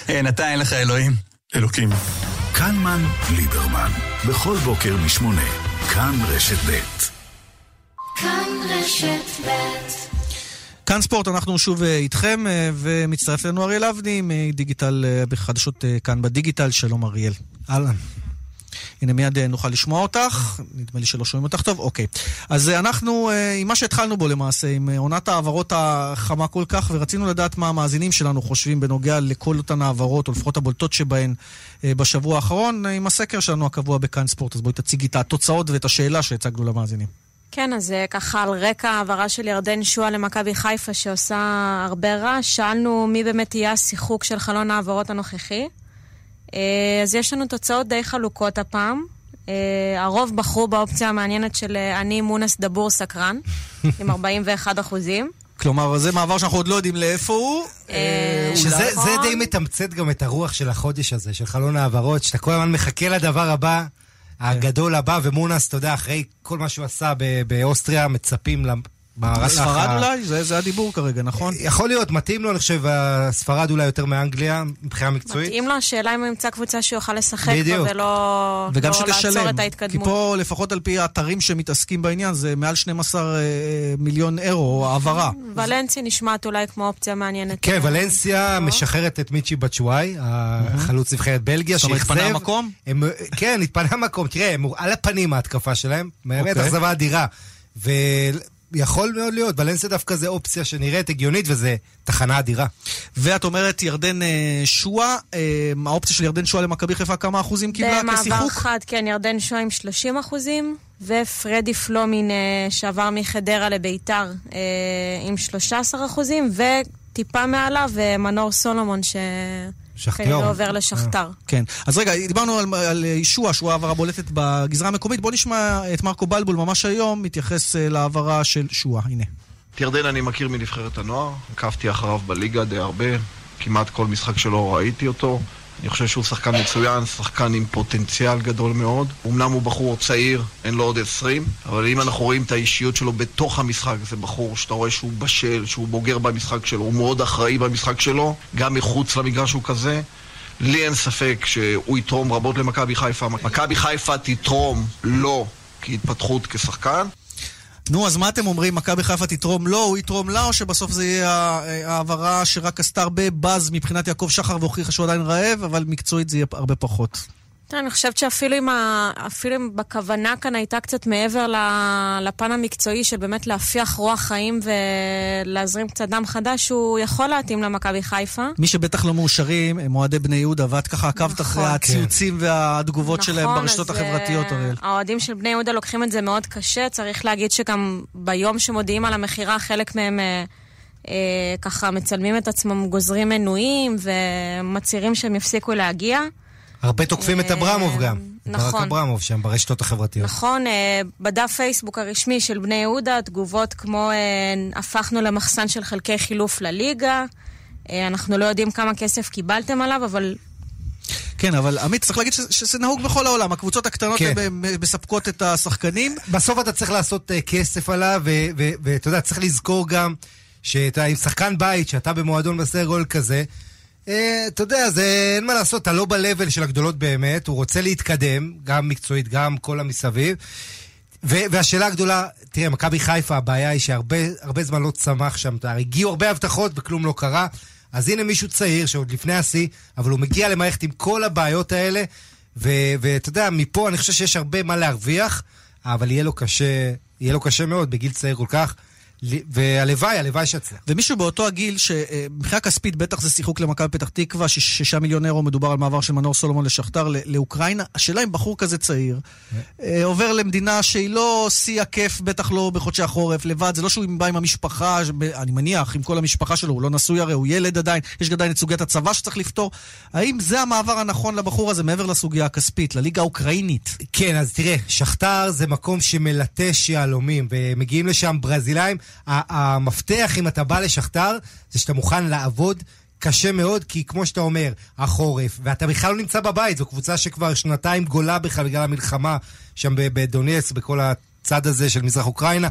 אין, *laughs* אתה אין לך אלוהים. אלוקים. קלמן ליברמן, בכל בוקר משמונה, כאן רשת ב'. כאן רשת ב' כאן ספורט, אנחנו שוב איתכם, ומצטרף אלינו אריאל אבני מדיגיטל, בחדשות כאן בדיגיטל. שלום אריאל. אהלן. הנה מיד נוכל לשמוע אותך, נדמה לי שלא שומעים אותך טוב, אוקיי. אז אנחנו, עם מה שהתחלנו בו למעשה, עם עונת ההעברות החמה כל כך, ורצינו לדעת מה המאזינים שלנו חושבים בנוגע לכל אותן העברות, או לפחות הבולטות שבהן בשבוע האחרון, עם הסקר שלנו הקבוע בכאן ספורט. אז בואי תציגי את התוצאות ואת השאלה שהצגנו למאזינים. כן, אז ככה על רקע העברה של ירדן שועה למכבי חיפה שעושה הרבה רעש, שאלנו מי באמת יהיה השיחוק של חלון העברות הנוכחי. אז יש לנו תוצאות די חלוקות הפעם. הרוב בחרו באופציה המעניינת של אני מונס דבור סקרן, *laughs* עם 41 אחוזים. כלומר, זה מעבר שאנחנו עוד לא יודעים לאיפה הוא. שזה די מתמצת גם את הרוח של החודש הזה, של חלון העברות, שאתה כל הזמן מחכה לדבר הבא. הגדול הבא, ומונס, אתה יודע, אחרי כל מה שהוא עשה באוסטריה, מצפים ספרד אולי? זה, זה הדיבור כרגע, נכון? יכול להיות, מתאים לו, אני חושב, ספרד אולי יותר מאנגליה, מבחינה מקצועית. מתאים לו, השאלה אם הוא ימצא קבוצה שהוא יוכל לשחק בה ולא, וגם לא לעצור את ההתקדמות. כי פה, לפחות על פי האתרים שמתעסקים בעניין, זה מעל 12 מיליון אירו העברה. ולנסיה נשמעת אולי כמו אופציה מעניינת. כן, ולנסיה משחררת את מיצ'י בצ'וואי, החלוץ נבחרת בלגיה, שאכזב. זאת אומרת, התפנה המקום? כן, התפנה המקום. תראה, הם על הפנים ההתקפה שלהם, באמת אכזבה אדירה. יכול מאוד להיות, ולנסיה דווקא זה אופציה שנראית הגיונית וזה תחנה אדירה. ואת אומרת ירדן שואה, האופציה של ירדן שואה למכבי חיפה כמה אחוזים קיבלה כשיחוק? במעבר חד, כן, ירדן שואה עם 30 אחוזים, ופרדי פלומין שעבר מחדרה לביתר עם 13 אחוזים, וטיפה מעליו מנור סולומון ש... שחטר. כן, עובר לשכתר. כן. אז רגע, דיברנו על, על ישוע, שהוא העברה בולטת בגזרה המקומית. בואו נשמע את מרקו בלבול ממש היום, מתייחס להעברה של שועה. הנה. את ירדן אני מכיר מנבחרת הנוער, עקבתי אחריו בליגה די הרבה, כמעט כל משחק שלו ראיתי אותו. אני חושב שהוא שחקן מצוין, שחקן עם פוטנציאל גדול מאוד. אמנם הוא בחור צעיר, אין לו עוד 20, אבל אם אנחנו רואים את האישיות שלו בתוך המשחק, זה בחור שאתה רואה שהוא בשל, שהוא בוגר במשחק שלו, הוא מאוד אחראי במשחק שלו, גם מחוץ למגרש הוא כזה. לי אין ספק שהוא יתרום רבות למכבי חיפה. מכבי חיפה תתרום לו כהתפתחות כשחקן. נו, אז מה אתם אומרים? מכבי חיפה תתרום לו, הוא יתרום לה, או שבסוף זה יהיה העברה שרק עשתה הרבה באז מבחינת יעקב שחר והוכיחה שהוא עדיין רעב, אבל מקצועית זה יהיה הרבה פחות. אני חושבת שאפילו אם, ה... אם בכוונה כאן הייתה קצת מעבר לפן המקצועי של באמת להפיח רוח חיים ולהזרים קצת דם חדש, הוא יכול להתאים למכבי חיפה. מי שבטח לא מאושרים הם אוהדי בני יהודה, ואת ככה עקבת נכון, אחרי הציוצים כן. והתגובות נכון, שלהם ברשתות החברתיות, אריאל. האוהדים של בני יהודה לוקחים את זה מאוד קשה, צריך להגיד שגם ביום שמודיעים על המכירה, חלק מהם... אה, אה, ככה מצלמים את עצמם, גוזרים מנויים ומצהירים שהם יפסיקו להגיע. הרבה תוקפים את אברמוב גם. נכון. ברק אברמוב שם ברשתות החברתיות. נכון, בדף פייסבוק הרשמי של בני יהודה, תגובות כמו הפכנו למחסן של חלקי חילוף לליגה, אנחנו לא יודעים כמה כסף קיבלתם עליו, אבל כן, אבל עמית, צריך להגיד שזה, שזה נהוג בכל העולם. הקבוצות הקטנות כן. מספקות את השחקנים. בסוף אתה צריך לעשות uh, כסף עליו, ואתה יודע, צריך לזכור גם שאתה עם שחקן בית, שאתה במועדון בסדר גול כזה, אתה יודע, זה אין מה לעשות, אתה לא ב-level של הגדולות באמת, הוא רוצה להתקדם, גם מקצועית, גם כל המסביב. והשאלה הגדולה, תראה, מכבי חיפה, הבעיה היא שהרבה זמן לא צמח שם, הגיעו הרבה הבטחות וכלום לא קרה. אז הנה מישהו צעיר שעוד לפני השיא, אבל הוא מגיע למערכת עם כל הבעיות האלה, ואתה יודע, מפה אני חושב שיש הרבה מה להרוויח, אבל יהיה לו קשה, יהיה לו קשה מאוד בגיל צעיר כל כך. והלוואי, הלוואי שיצליח. ומישהו באותו הגיל, שמבחינה כספית בטח זה שיחוק למכבי פתח תקווה, שישה מיליון אירו מדובר על מעבר של מנור סולומון לשכתר לאוקראינה. השאלה אם בחור כזה צעיר אה, עובר למדינה שהיא לא שיא הכיף, בטח לא בחודשי החורף, לבד, זה לא שהוא בא עם המשפחה, אני מניח, עם כל המשפחה שלו, הוא לא נשוי הרי, הוא ילד עדיין, יש עדיין את סוגיית הצבא שצריך לפתור. האם זה המעבר הנכון לבחור הזה מעבר לסוגיה הכספית, לליגה האוקראינית? כן, אז תראה, שכתר זה מקום שמלטש יהלומים, ומגיעים לשם ברזילאים. המפתח, אם אתה בא לשכתר, זה שאתה מוכן לעבוד קשה מאוד, כי כמו שאתה אומר, החורף, ואתה בכלל לא נמצא בבית, זו קבוצה שכבר שנתיים גולה בכלל בגלל המלחמה שם בדונייס, בכל הצד הזה של מזרח אוקראינה.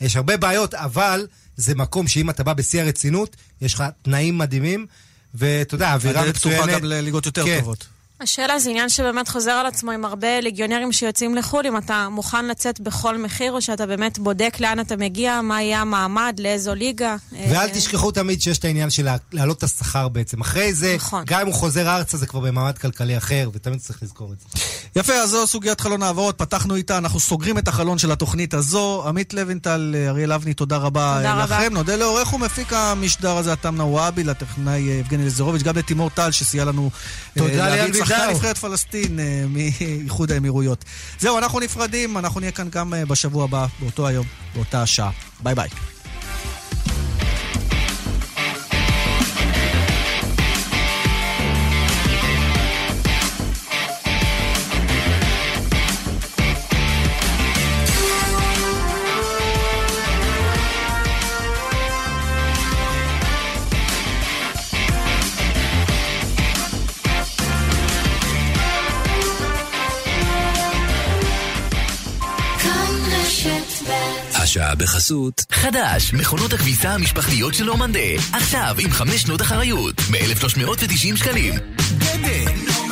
יש הרבה בעיות, אבל זה מקום שאם אתה בא בשיא הרצינות, יש לך תנאים מדהימים, ואתה יודע, אווירה מצוינת. פתוחה גם לליגות יותר כן. טובות. השאלה זה עניין שבאמת חוזר על עצמו עם הרבה ליגיונרים שיוצאים לחו"ל, אם אתה מוכן לצאת בכל מחיר, או שאתה באמת בודק לאן אתה מגיע, מה יהיה המעמד, לאיזו ליגה. ואל אה, תשכחו תמיד שיש את העניין של להעלות את השכר בעצם. אחרי זה, נכון. גם אם הוא חוזר ארצה זה כבר במעמד כלכלי אחר, ותמיד צריך לזכור את זה. יפה, אז זו סוגיית חלון העברות, פתחנו איתה, אנחנו סוגרים את החלון של התוכנית הזו. עמית לוינטל, אריאל אבני, תודה רבה תודה לכם. רבה. נודה לעורך ומפיק המשדר הזה, עתם נוואבי, לטכנאי יבגני לזרוביץ', גם לתימור טל שסייע לנו להביא שחקן נבחרת פלסטין מאיחוד האמירויות. זהו, אנחנו נפרדים, אנחנו נהיה כאן גם בשבוע הבא, באותו היום, באותה השעה. ביי ביי. השעה בחסות. חדש, מכונות הכביסה המשפחתיות של נורמנדה. עכשיו עם חמש שנות אחריות, מ-1390 שקלים. גדל!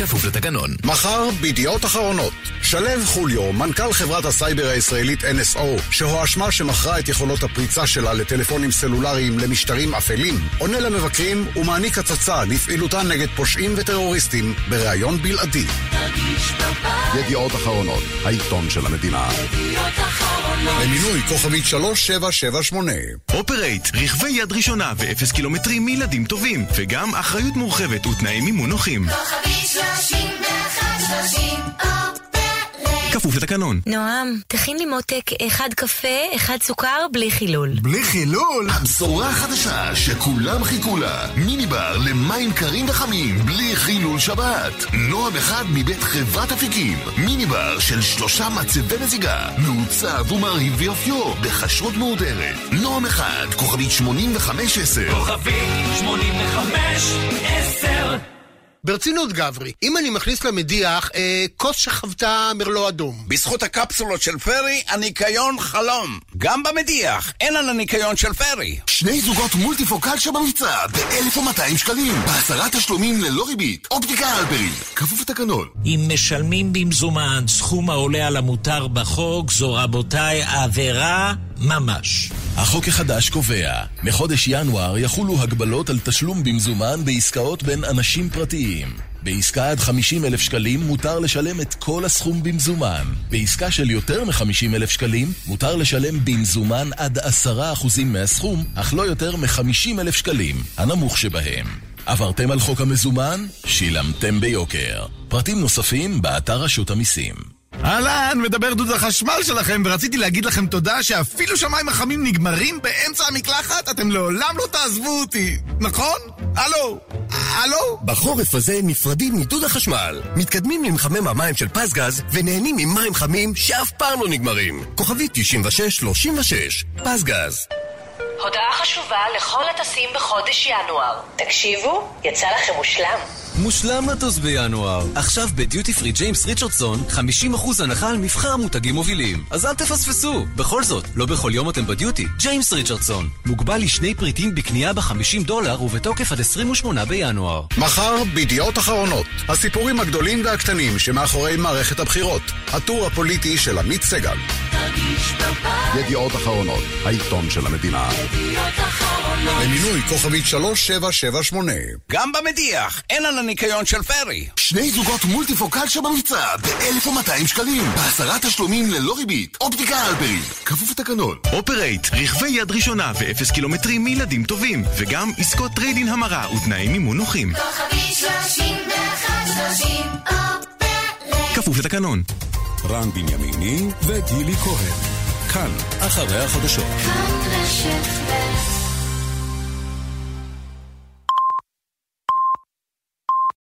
כפוף לתקנון. מחר בידיעות אחרונות. שלו חוליו, מנכ"ל חברת הסייבר הישראלית NSO, שהואשמה שמכרה את יכולות הפריצה שלה לטלפונים סלולריים למשטרים אפלים, עונה למבקרים ומעניק הצצה לפעילותן נגד פושעים וטרוריסטים בריאיון בלעדי. ידיעות אחרונות, העיתון של המדינה. ידיעות אחרונות. למינוי כוכבית 3778. אופרייט, רכבי יד ראשונה ואפס קילומטרים מילדים טובים, וגם אחריות מורחבת ותנאי מימון נוחים. כוכבית כפוף לתקנון. נועם, תכין לי מותק אחד קפה, אחד סוכר, בלי חילול. בלי חילול? הבשורה החדשה שכולם חיכו לה. מיני בר למים קרים וחמים, בלי חילול שבת. נועם אחד מבית חברת אפיקים. מיני בר של שלושה מצבי מזיגה. מעוצב ומרהיב ויופיו, בכשרות מהודרת. נועם אחד, כוכבית 8510. כוכבית 8510 ברצינות גברי, אם אני מכניס למדיח אה, כוס שחוותה מרלו אדום. בזכות הקפסולות של פרי, הניקיון חלום. גם במדיח, אין על הניקיון של פרי. שני זוגות מולטיפוקל שבמבצע ב-1200 שקלים. בעשרה תשלומים ללא ריבית. אופטיקה אלפרי, כפוף לתקנון. אם משלמים במזומן סכום העולה על המותר בחוק, זו רבותיי עבירה ממש. החוק החדש קובע, מחודש ינואר יחולו הגבלות על תשלום במזומן בעסקאות בין אנשים פרטיים. בעסקה עד 50 אלף שקלים מותר לשלם את כל הסכום במזומן. בעסקה של יותר מ-50 אלף שקלים מותר לשלם במזומן עד 10% מהסכום, אך לא יותר מ-50 אלף שקלים, הנמוך שבהם. עברתם על חוק המזומן? שילמתם ביוקר. פרטים נוספים באתר רשות המיסים. אהלן, מדבר דוד החשמל שלכם, ורציתי להגיד לכם תודה שאפילו שהמים החמים נגמרים באמצע המקלחת, אתם לעולם לא תעזבו אותי, נכון? הלו? הלו? בחורף הזה נפרדים מדוד החשמל. מתקדמים למחמם המים של פזגז, ונהנים ממים חמים שאף פעם לא נגמרים. כוכבית 9636, פזגז. הודעה חשובה לכל הטסים בחודש ינואר. תקשיבו, יצא לכם מושלם. מושלם לטוס בינואר. עכשיו בדיוטי פרי ג'יימס ריצ'רדסון, 50% הנחה על מבחר מותגים מובילים. אז אל תפספסו. בכל זאת, לא בכל יום אתם בדיוטי. ג'יימס ריצ'רדסון. מוגבל לשני פריטים בקנייה ב-50 דולר ובתוקף עד 28 בינואר. מחר בידיעות אחרונות, הסיפורים הגדולים והקטנים שמאחורי מערכת הבחירות. הטור הפוליטי של עמית סגל. ידיעות אחרונות, העיתון של המדינה. למינוי כוכבית 3778. גם במדיח, אין על הניקיון של פיירי. שני זוגות מולטיפוקל שבמבצע ב-1,200 שקלים. בעשרה תשלומים ללא ריבית. אופטיקה הלפרין. כפוף לתקנון. אופרייט, רכבי יד ראשונה ואפס קילומטרים מילדים טובים. וגם עסקות trade-in המרה ותנאי מימון נוחים. כוכבית 3130 אופרייט. כפוף לתקנון. רן בנימיני וגילי כהן. כאן, אחרי החדשות. כאן רשת ב'